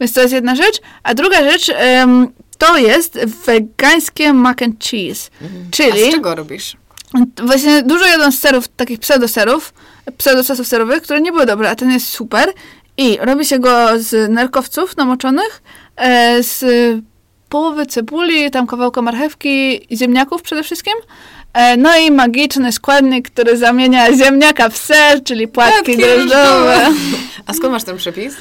Więc to jest jedna rzecz. A druga rzecz to jest wegańskie mac and cheese. A Czyli z czego robisz? Właśnie dużo jadłam z serów, takich pseudoserów, pseudososów serowych, które nie były dobre, a ten jest super. I robi się go z nerkowców namoczonych, z połowy cebuli, tam kawałka marchewki i ziemniaków przede wszystkim. E, no i magiczny składnik, który zamienia ziemniaka w ser, czyli płatki drożdżowe. A skąd masz ten przepis?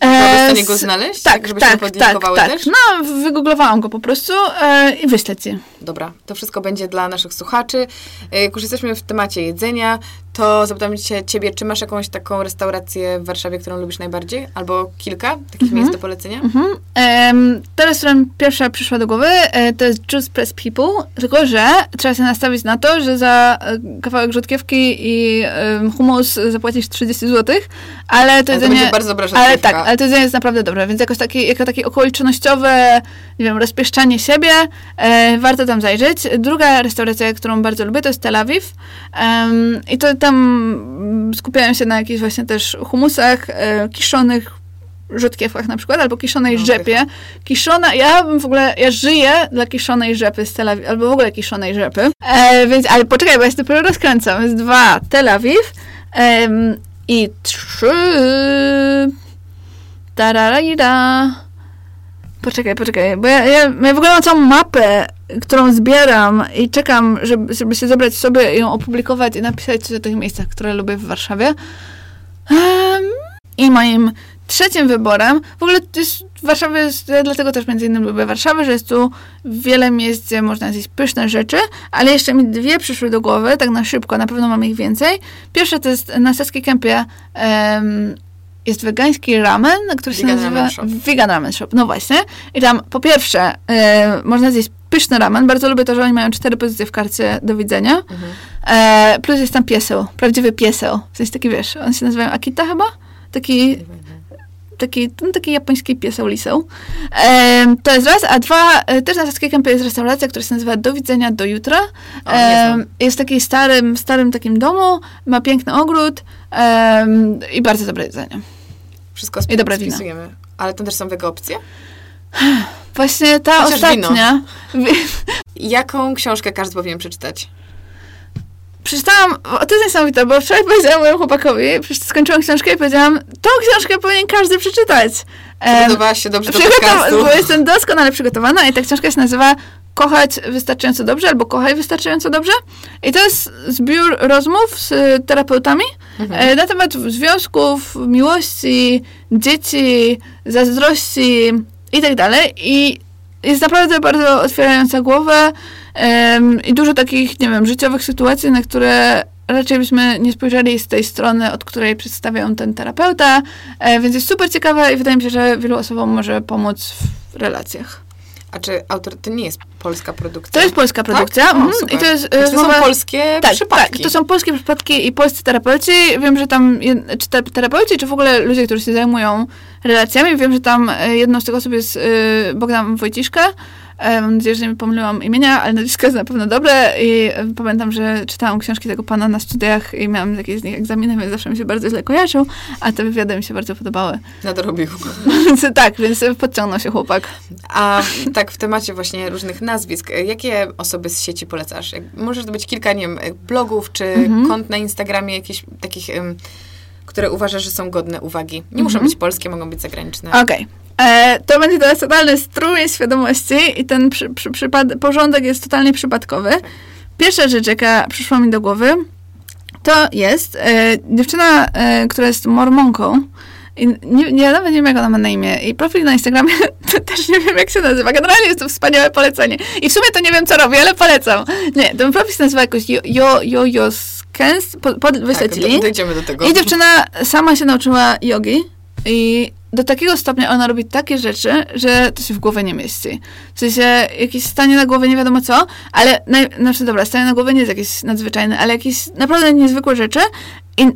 E, Byłabyś w stanie go znaleźć? Tak, Żebyśmy tak, tak, podlinkowały tak. też? No, wygooglowałam go po prostu e, i wyślę ci. Dobra, to wszystko będzie dla naszych słuchaczy. E, Jak już jesteśmy w temacie jedzenia, to zapytam cię, ciebie, czy masz jakąś taką restaurację w Warszawie, którą lubisz najbardziej? Albo kilka takich miejsc do polecenia? Mhm. Um, która mi pierwsza przyszła do głowy, e, to jest Juice Press People, tylko że trzeba się nastawić na to, że za e, kawałek rzodkiewki i um, humus zapłacisz 30 zł, ale to Ale jedzenie... bardzo dobra ale tak, ale to jedzenie jest naprawdę dobre, więc jakoś takie, jako takie okolicznościowe, nie wiem, rozpieszczanie siebie, e, warto tam zajrzeć. Druga restauracja, którą bardzo lubię, to jest Tel Awiw Em, i to tam mm, skupiają się na jakichś właśnie też humusach, e, kiszonych rzodkiewkach na przykład, albo kiszonej No, rzepie. Kiszona, ja bym w ogóle, ja żyję dla kiszonej rzepy z Tel Awiw, albo w ogóle kiszonej rzepy. E, więc, ale poczekaj, bo ja się dopiero rozkręcam. Jest dwa, Tel Awiw em, i trzy tararira. Poczekaj, poczekaj, bo ja, ja, ja w ogóle mam całą mapę, którą zbieram i czekam, żeby, żeby się zebrać sobie, ją opublikować i napisać o tych miejscach, które lubię w Warszawie. I moim trzecim wyborem, w ogóle jest, Warszawa jest, ja dlatego też między innymi lubię Warszawę, że jest tu wiele miejsc, gdzie można zjeść pyszne rzeczy, ale jeszcze mi dwie przyszły do głowy, tak na szybko, na pewno mam ich więcej. Pierwsze to jest na Saskiej Kępie jest wegański ramen, który się Vegan nazywa Ramen Shop. Vegan Ramen Shop. No właśnie. I tam po pierwsze e, można zjeść pyszny ramen. Bardzo lubię to, że oni mają cztery pozycje w karcie do widzenia. Mhm. E, plus jest tam pieseł, prawdziwy pieseł. W sensie taki, wiesz, on się nazywają Akita chyba? Taki, taki, no, taki japoński pieseł liseł. E, to jest raz, a dwa, e, też na Saskiej Kępie jest restauracja, która się nazywa Do widzenia do jutra. O, nie znam. jest w takim starym, starym takim domu, ma piękny ogród em, i bardzo dobre jedzenie. Wszystko I dobre spisujemy. Ale tam też są wege opcje? Właśnie ta Chociaż ostatnia. *laughs* Jaką książkę każdy powinien przeczytać? Przeczytałam, o, to jest niesamowite, bo wczoraj powiedziałam mojemu chłopakowi, skończyłam książkę i powiedziałam, tą książkę powinien każdy przeczytać. Przygotowałaś się dobrze do podcastu? bo jestem doskonale przygotowana i ta książka się nazywa Kochać wystarczająco dobrze albo Kochaj wystarczająco dobrze. I to jest zbiór rozmów z terapeutami Mhm. e, na temat związków, miłości, dzieci, zazdrości i tak dalej. I jest naprawdę bardzo otwierająca głowę em, i dużo takich, nie wiem, życiowych sytuacji, na które raczej byśmy nie spojrzeli z tej strony, od której przedstawiał ten terapeuta, e, więc jest super ciekawa i wydaje mi się, że wielu osobom może pomóc w relacjach. A czy autor, to nie jest polska produkcja? To jest polska produkcja Tak? O, mhm, i to jest to rozmowa- są polskie tak, przypadki. Tak, to są polskie przypadki i polscy terapeuci. Wiem, że tam, czy te- terapeuci, czy w ogóle ludzie, którzy się zajmują relacjami, wiem, że tam e, jedną z tych osób jest e, Bogdan Wojciszka. E, Mam nadzieję, że nie pomyliłam imienia, ale nazwisko jest na pewno dobre i e, pamiętam, że czytałam książki tego pana na studiach i miałam jakieś z nich egzaminy, więc zawsze mi się bardzo źle kojarzył, a te wywiady mi się bardzo podobały. Nadrobił. *laughs* Tak, więc podciągnął się chłopak. A tak w temacie właśnie różnych nazwisk, e, jakie osoby z sieci polecasz? Jak- Może to być kilka, nie wiem, e, blogów, czy Mhm. kont na Instagramie, jakichś takich, em, które uważasz, że są godne uwagi. Nie muszą Mhm. być polskie, mogą być zagraniczne. Okej. E, To będzie teraz totalny strumień świadomości i ten przy, przy, przypad- porządek jest totalnie przypadkowy. Pierwsza rzecz, jaka przyszła mi do głowy, to jest e, dziewczyna, e, która jest mormonką. I nie, nie, nawet nie wiem, jak ona ma na imię. I profil na Instagramie *laughs* też nie wiem, jak się nazywa. Generalnie jest to wspaniałe polecenie. I w sumie to nie wiem, co robi, ale polecam. Nie, ten profil się nazywa jakoś Jo, jo, jo, jo Po, pod, wyślę tak, dojdziemy do tego. I dziewczyna sama się nauczyła jogi i do takiego stopnia ona robi takie rzeczy, że to się w głowie nie mieści. W sensie jakieś stanie na głowie nie wiadomo co, ale, naj, znaczy dobra, stanie na głowie nie jest jakieś nadzwyczajne, ale jakieś naprawdę niezwykłe rzeczy i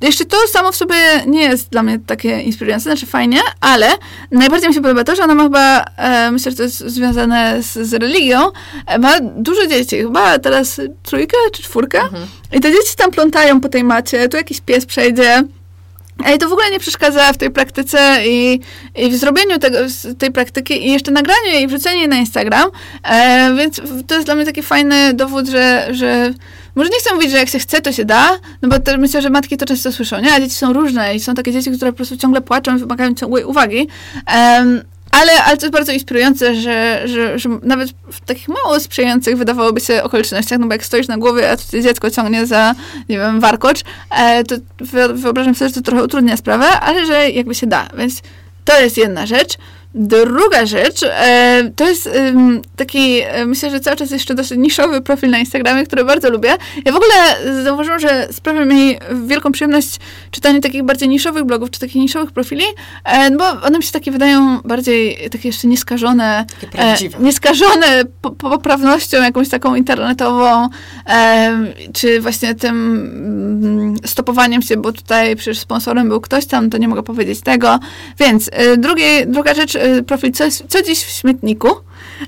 jeszcze to samo w sobie nie jest dla mnie takie inspirujące, znaczy fajnie, ale najbardziej mi się podoba to, że ona ma chyba, e, myślę, że to jest związane z, z religią, e, ma dużo dzieci, chyba teraz trójkę czy czwórkę Mhm. i te dzieci tam plątają po tej macie, tu jakiś pies przejdzie. Ej, to w ogóle nie przeszkadza w tej praktyce i, i w zrobieniu tego, tej praktyki i jeszcze nagraniu jej i wrzuceniu jej na Instagram. E, więc to jest dla mnie taki fajny dowód, że, że może nie chcę mówić, że jak się chce, to się da, no bo to, myślę, że matki to często słyszą, nie? A dzieci są różne i są takie dzieci, które po prostu ciągle płaczą i wymagają ciągłej uwagi. Em, ale, ale to jest bardzo inspirujące, że, że, że nawet w takich mało sprzyjających wydawałoby się okolicznościach, no bo jak stoisz na głowie, a tutaj dziecko ciągnie za, nie wiem, warkocz, e, to wyo- wyobrażam sobie, że to trochę utrudnia sprawę, ale że jakby się da. Więc to jest jedna rzecz. Druga rzecz, e, to jest taki, e, myślę, że cały czas jeszcze dosyć niszowy profil na Instagramie, który bardzo lubię. Ja w ogóle zauważyłam, że sprawia mi wielką przyjemność czytanie takich bardziej niszowych blogów, czy takich niszowych profili, e, no bo one mi się takie wydają bardziej takie jeszcze nieskażone, Takie nieskażone po- po- poprawnością jakąś taką internetową, czy właśnie tym mm, stopowaniem się, bo tutaj przecież sponsorem był ktoś tam, to nie mogę powiedzieć tego. Więc drugie, druga rzecz, profil co, co dziś w śmietniku.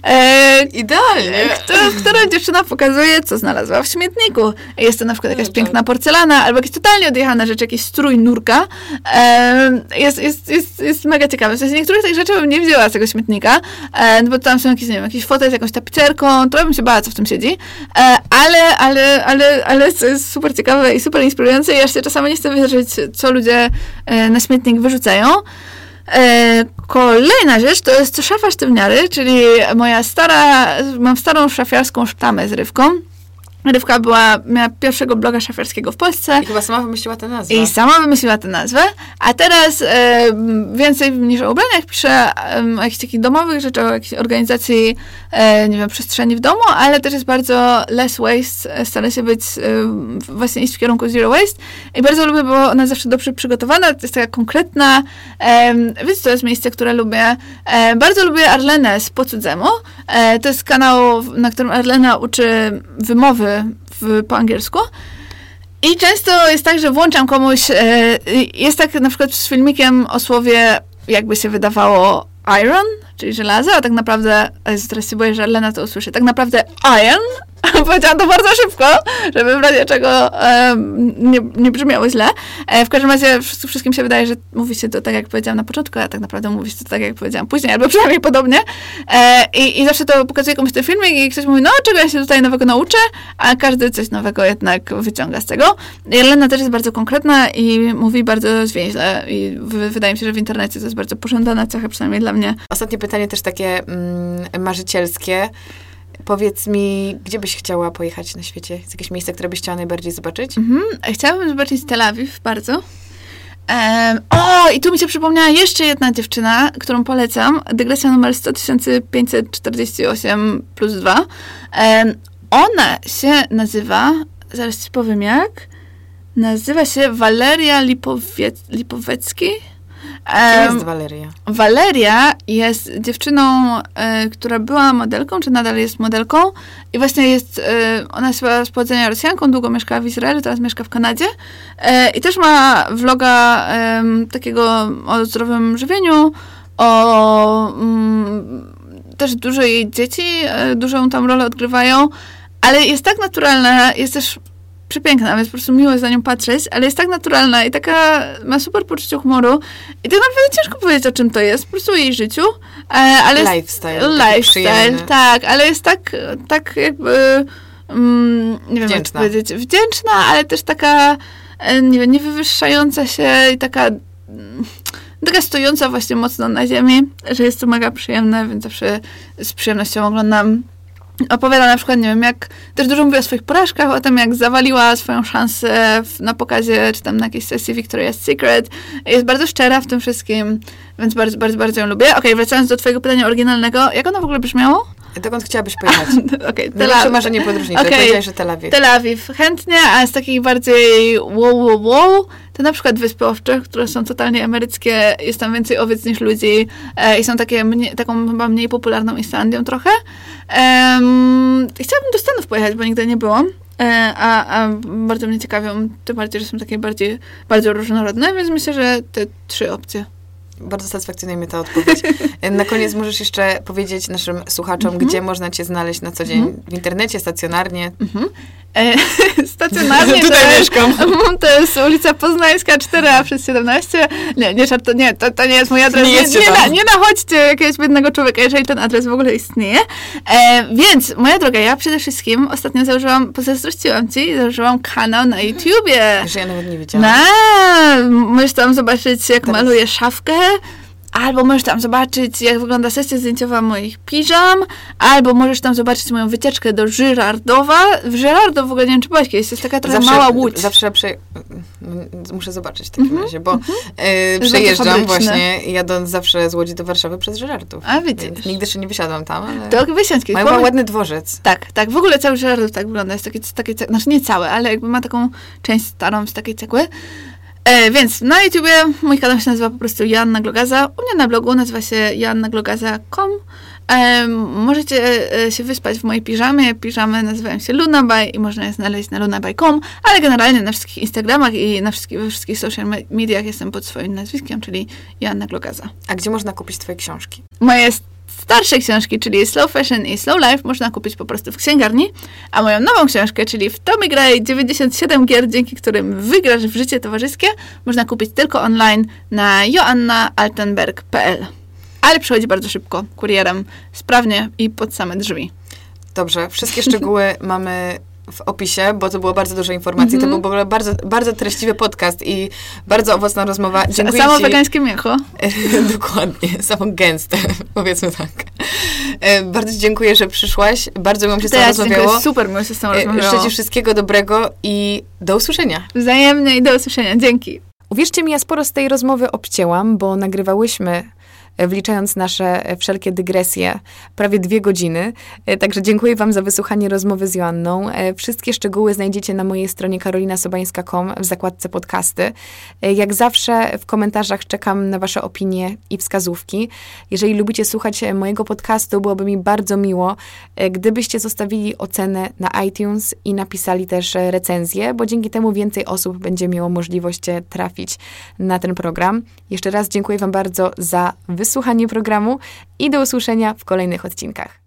E, Idealnie. która, w którym dziewczyna pokazuje, co znalazła w śmietniku. Jest to na przykład jakaś No, piękna porcelana, albo jakieś totalnie odjechane rzeczy, jakiś strój nurka. E, jest, jest, jest, jest mega ciekawe. W sensie niektórych tych rzeczy bym nie wzięła z tego śmietnika, e, no bo tam są jakieś, nie wiem, jakieś fotel z jakąś tapicerką, trochę bym się bała, co w tym siedzi, e, ale, ale, ale, ale co jest super ciekawe i super inspirujące aż się czasami nie chcę wierzyć, co ludzie e, na śmietnik wyrzucają. E, kolejna rzecz to jest szafa sztywniary, czyli moja stara, mam starą szafiarską sztamę z Rywką. Rywka była, miała pierwszego bloga szafiarskiego w Polsce I chyba sama wymyśliła tę nazwę. i sama wymyśliła tę nazwę, a teraz e, więcej niż o ubraniach pisze e, o jakichś takich domowych rzeczach, o jakiejś organizacji, e, nie wiem, przestrzeni w domu, ale też jest bardzo less waste, e, stara się być, e, właśnie iść w kierunku zero waste i bardzo lubię, bo ona zawsze dobrze przygotowana, to jest taka konkretna, więc to jest miejsce, które lubię. E, bardzo lubię Arlenę z Po cudzemu, to jest kanał, na którym Arlena uczy wymowy w, po angielsku. I często jest tak, że włączam komuś, e, jest tak na przykład z filmikiem o słowie, jakby się wydawało iron, czyli żelazo, a tak naprawdę, teraz się boję, że Lena to usłyszy, tak naprawdę iron, *laughs* powiedziałam to bardzo szybko, żeby w razie czego nie, nie brzmiało źle. E, w każdym razie wszystkim się wydaje, że mówi się to tak, jak powiedziałam na początku, a tak naprawdę mówi się to tak, jak powiedziałam później, albo przynajmniej podobnie. E, i, I zawsze to pokazuje komuś ten filmik i ktoś mówi, no czego ja się tutaj nowego nauczę, a każdy coś nowego jednak wyciąga z tego. Jelena też jest bardzo konkretna i mówi bardzo zwięźle i w, wydaje mi się, że w internecie to jest bardzo pożądana cecha, przynajmniej dla mnie. Ostatnie pytanie też takie mm, marzycielskie. Powiedz mi, gdzie byś chciała pojechać na świecie? Jest jakieś miejsce, które byś chciała najbardziej zobaczyć? Mhm. Chciałabym zobaczyć Tel Awiw bardzo. Em, o, i tu mi się przypomniała jeszcze jedna dziewczyna, którą polecam. Dygresja numer 100 548 plus 2. Em, ona się nazywa, zaraz ci powiem jak, nazywa się Waleria Lipowie, Lipowecki. Kim jest Waleria? Waleria jest dziewczyną, e, która była modelką, czy nadal jest modelką. I właśnie jest, e, ona jest z pochodzenia Rosjanką, długo mieszkała w Izraelu, teraz mieszka w Kanadzie. E, I też ma vloga takiego o zdrowym żywieniu, o... Mm, też dużo jej dzieci, dużą tam rolę odgrywają, ale jest tak naturalna, jest też przepiękna, więc po prostu miło jest na nią patrzeć, ale jest tak naturalna i taka, ma super poczucie humoru. I tak naprawdę ciężko powiedzieć, o czym to jest, po prostu o jej życiu, e, ale jest, Lifestyle. lifestyle, tak, ale jest tak, tak jakby, mm, nie wiem jak to powiedzieć, wdzięczna, ale też taka, e, nie wiem, niewywyższająca się i taka, mm, taka stojąca właśnie mocno na ziemi, że jest to mega przyjemne, więc zawsze z przyjemnością oglądam opowiada na przykład, nie wiem, jak też dużo mówi o swoich porażkach, o tym, jak zawaliła swoją szansę w, na pokazie, czy tam na jakiejś sesji Victoria's Secret. Jest bardzo szczera w tym wszystkim, więc bardzo, bardzo, bardzo ją lubię. Okej, wracając do twojego pytania oryginalnego, jak ono w ogóle brzmiało? Dokąd chciałabyś pojechać? *laughs* Tel Najlepsze marzenie podróżnicze. Okej. Powiedziałeś, że Tel Awiw. Tel Awiw chętnie, a z takich bardziej wow, wow, wow, to na przykład Wyspy Owcze, które są totalnie emeryckie, jest tam więcej owiec niż ludzi e, i są takie mnie, taką chyba mniej popularną Islandią trochę. Chciałabym do Stanów pojechać, bo nigdy nie byłam. E, a, a bardzo mnie ciekawią, tym bardziej, że są takie bardziej, bardzo różnorodne, więc myślę, że te trzy opcje. Bardzo satysfakcjonuje mnie ta odpowiedź. *laughs* Na koniec możesz jeszcze powiedzieć naszym słuchaczom, Mhm. gdzie można cię znaleźć na co dzień? W internecie, stacjonarnie? Mhm. E, *laughs* stacjonarnie *laughs* Tutaj to, mieszkam. to jest ulica Poznańska 4A przez 17. Nie, nie, nie, to, to nie jest mój adres. Nie Nie, nie, na, nie nachodźcie jakiegoś biednego człowieka, jeżeli ten adres w ogóle istnieje. E, więc, moja droga, ja przede wszystkim ostatnio założyłam, pozazdrościłam ci, założyłam kanał na YouTubie. Że ja nawet nie wiedziałam. Na, możesz tam zobaczyć, jak Teraz. maluję szafkę. Albo możesz tam zobaczyć, jak wygląda sesja zdjęciowa moich piżam, albo możesz tam zobaczyć moją wycieczkę do Żyrardowa. W Żyrardow w ogóle nie wiem, czy byłaś kiedyś, to jest taka trochę zawsze, mała łódź. Zawsze prze... muszę zobaczyć w takim Mhm, razie, bo e, przejeżdżam fabryczne. właśnie, jadąc zawsze z Łodzi do Warszawy przez Żerardów. A, widzisz. Nigdy jeszcze nie wysiadłam tam, ale To wysiądź kiedyś. mają ładny dworzec. Tak, tak. W ogóle cały Żyrardów tak wygląda. Jest takie, takie, znaczy nie całe, ale jakby ma taką część starą z takiej cegły. E, więc na YouTubie mój kanał się nazywa po prostu Joanna Glogaza. U mnie na blogu nazywa się joannaglogaza.com. E, możecie e, się wyspać w mojej piżamie. Piżamy nazywają się Lunaby i można je znaleźć na lunaby.com, ale generalnie na wszystkich Instagramach i na wszystkich, we wszystkich social me- mediach jestem pod swoim nazwiskiem, czyli Joanna Glogaza. A gdzie można kupić twoje książki? Moje starsze książki, czyli Slow Fashion i Slow Life, można kupić po prostu w księgarni, a moją nową książkę, czyli w Tommy Gray 97 gier, dzięki którym wygrasz w życie towarzyskie, można kupić tylko online na joannaaltenberg.pl. Ale przychodzi bardzo szybko, kurierem, sprawnie i pod same drzwi. Dobrze, wszystkie szczegóły *laughs* mamy w opisie, bo to było bardzo dużo informacji. Mhm. To był w ogóle bardzo, bardzo treściwy podcast i bardzo owocna rozmowa. Dziękuję Samo ci. wegańskie mięcho. *laughs* Dokładnie, samo gęste, *laughs* powiedzmy tak. E, Bardzo dziękuję, że przyszłaś. Bardzo miło mi się z To tobą ci dziękuję, rozmawiało. super miło się z tobą E, Życzę rozmawiało. ci wszystkiego dobrego i do usłyszenia. Wzajemnie i do usłyszenia. Dzięki. Uwierzcie mi, ja sporo z tej rozmowy obcięłam, bo nagrywałyśmy, wliczając nasze e, wszelkie dygresje, prawie dwie godziny. E, Także dziękuję Wam za wysłuchanie rozmowy z Joanną. E, Wszystkie szczegóły znajdziecie na mojej stronie karolinasobańska.com w zakładce podcasty. E, Jak zawsze w komentarzach czekam na Wasze opinie i wskazówki. Jeżeli lubicie słuchać e, mojego podcastu, byłoby mi bardzo miło, e, gdybyście zostawili ocenę na iTunes i napisali też e, recenzję, bo dzięki temu więcej osób będzie miało możliwość e, trafić na ten program. Jeszcze raz dziękuję Wam bardzo za wysłuchanie programu i do usłyszenia w kolejnych odcinkach.